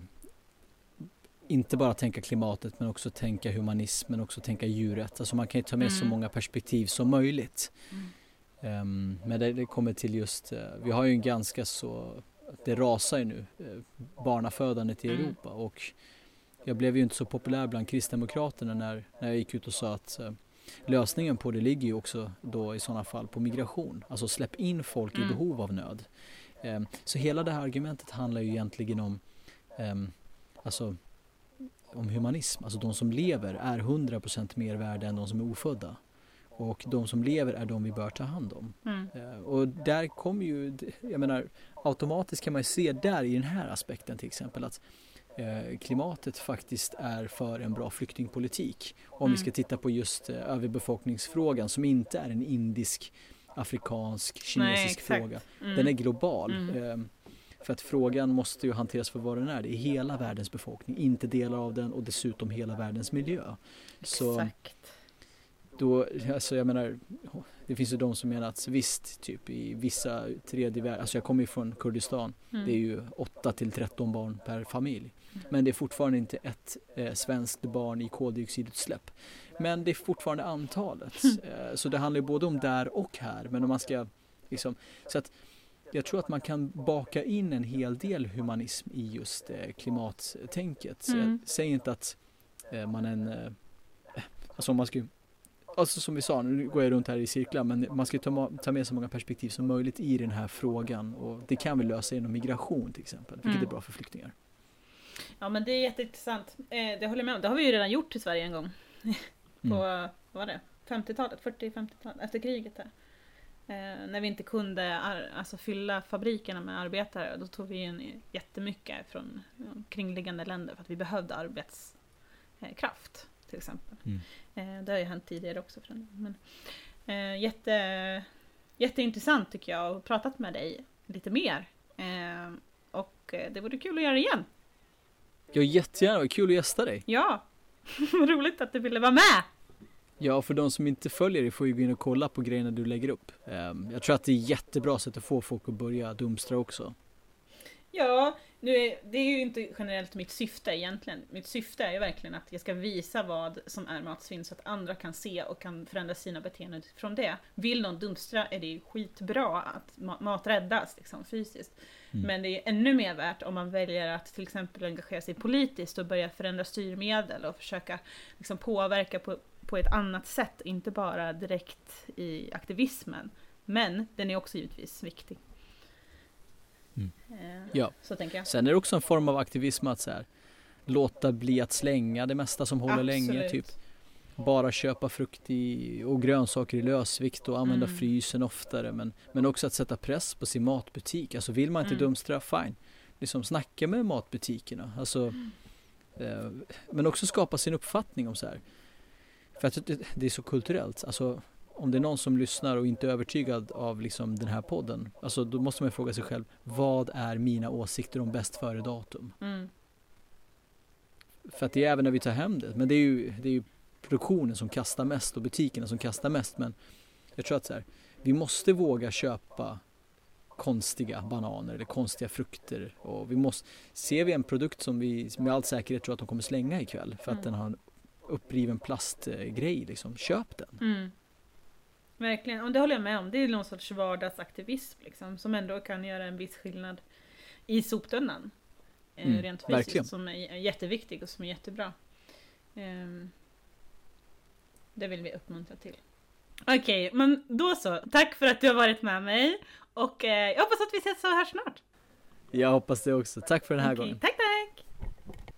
inte bara tänka klimatet men också tänka humanismen, också tänka djuret. Alltså man kan ju ta med mm. så många perspektiv som möjligt. Mm. Um, men det, det, kommer till just, uh, vi har ju en ganska så, det rasar ju nu, uh, barnafödandet i mm. Europa och jag blev ju inte så populär bland Kristdemokraterna när, när jag gick ut och sa att uh, lösningen på det ligger ju också då i sådana fall på migration. Alltså släpp in folk i mm. behov av nöd. Um, så hela det här argumentet handlar ju egentligen om um, alltså om humanism. Alltså de som lever är 100% mer värda än de som är ofödda. Och de som lever är de vi bör ta hand om. Mm. Uh, och där kommer ju, jag menar automatiskt kan man ju se där i den här aspekten till exempel att uh, klimatet faktiskt är för en bra flyktingpolitik. Om mm. vi ska titta på just uh, överbefolkningsfrågan som inte är en indisk, afrikansk, kinesisk Nej, fråga. Mm. Den är global. Mm. Ehm, för att frågan måste ju hanteras för vad den är. Det är hela världens befolkning, inte delar av den och dessutom hela världens miljö. Exakt. Så då, alltså jag menar, det finns ju de som menar att visst, typ i vissa tredje värld, alltså jag kommer ju från Kurdistan, mm. det är ju 8 till 13 barn per familj. Men det är fortfarande inte ett eh, svenskt barn i koldioxidutsläpp. Men det är fortfarande antalet. Mm. Eh, så det handlar ju både om där och här. Men om man ska liksom, så att jag tror att man kan baka in en hel del humanism i just eh, klimattänket. Mm. Säger inte att eh, man är en, eh, alltså man ska Alltså som vi sa, nu går jag runt här i cirklar, men man ska ta, ta med så många perspektiv som möjligt i den här frågan och det kan vi lösa genom migration till exempel, vilket mm. är bra för flyktingar. Ja men det är jätteintressant, eh, det håller jag med om, det har vi ju redan gjort i Sverige en gång. På, mm. vad var det, 50-talet, 40-50-talet, efter kriget där. Eh, när vi inte kunde alltså, fylla fabrikerna med arbetare, då tog vi in jättemycket från kringliggande länder för att vi behövde arbetskraft till exempel. Mm. Eh, det har ju hänt tidigare också. För men, eh, jätte, jätteintressant tycker jag att pratat med dig lite mer. Eh, och eh, det vore kul att göra igen. Ja jättegärna, vad kul att gästa dig. Ja, *laughs* roligt att du ville vara med. Ja, för de som inte följer dig får ju gå in och kolla på grejerna du lägger upp. Ehm, jag tror att det är jättebra sätt att få folk att börja dumstra också. Ja, nu är, det är ju inte generellt mitt syfte egentligen. Mitt syfte är ju verkligen att jag ska visa vad som är matsvinn så att andra kan se och kan förändra sina beteenden från det. Vill någon dumstra är det ju skitbra att mat räddas liksom, fysiskt. Mm. Men det är ännu mer värt om man väljer att till exempel engagera sig politiskt och börja förändra styrmedel och försöka liksom, påverka på på ett annat sätt, inte bara direkt i aktivismen. Men den är också givetvis viktig. Mm. Eh, ja, så tänker jag. Sen är det också en form av aktivism att så här, låta bli att slänga det mesta som håller Absolut. länge. Typ bara köpa frukt i, och grönsaker i lösvikt och använda mm. frysen oftare. Men, men också att sätta press på sin matbutik. Alltså vill man inte mm. dumstra, fine. Liksom snacka med matbutikerna. Alltså, mm. eh, men också skapa sin uppfattning om så här. För att det är så kulturellt. Alltså, om det är någon som lyssnar och inte är övertygad av liksom den här podden, alltså då måste man fråga sig själv, vad är mina åsikter om bäst före datum? Mm. För att det är även när vi tar hem det, men det är ju, det är ju produktionen som kastar mest och butikerna som kastar mest. Men jag tror att så här, vi måste våga köpa konstiga bananer eller konstiga frukter. Och vi måste, ser vi en produkt som vi med all säkerhet tror att de kommer slänga ikväll för att mm. den har uppriven plastgrej liksom. Köp den. Mm. Verkligen, och det håller jag med om. Det är någon sorts vardagsaktivism liksom, som ändå kan göra en viss skillnad i soptunnan. Eh, mm, rent fysiskt, verkligen. som är jätteviktig och som är jättebra. Um, det vill vi uppmuntra till. Okej, okay, men då så. Tack för att du har varit med mig. Och eh, jag hoppas att vi ses så här snart. Jag hoppas det också. Tack för den här okay, gången. Tack.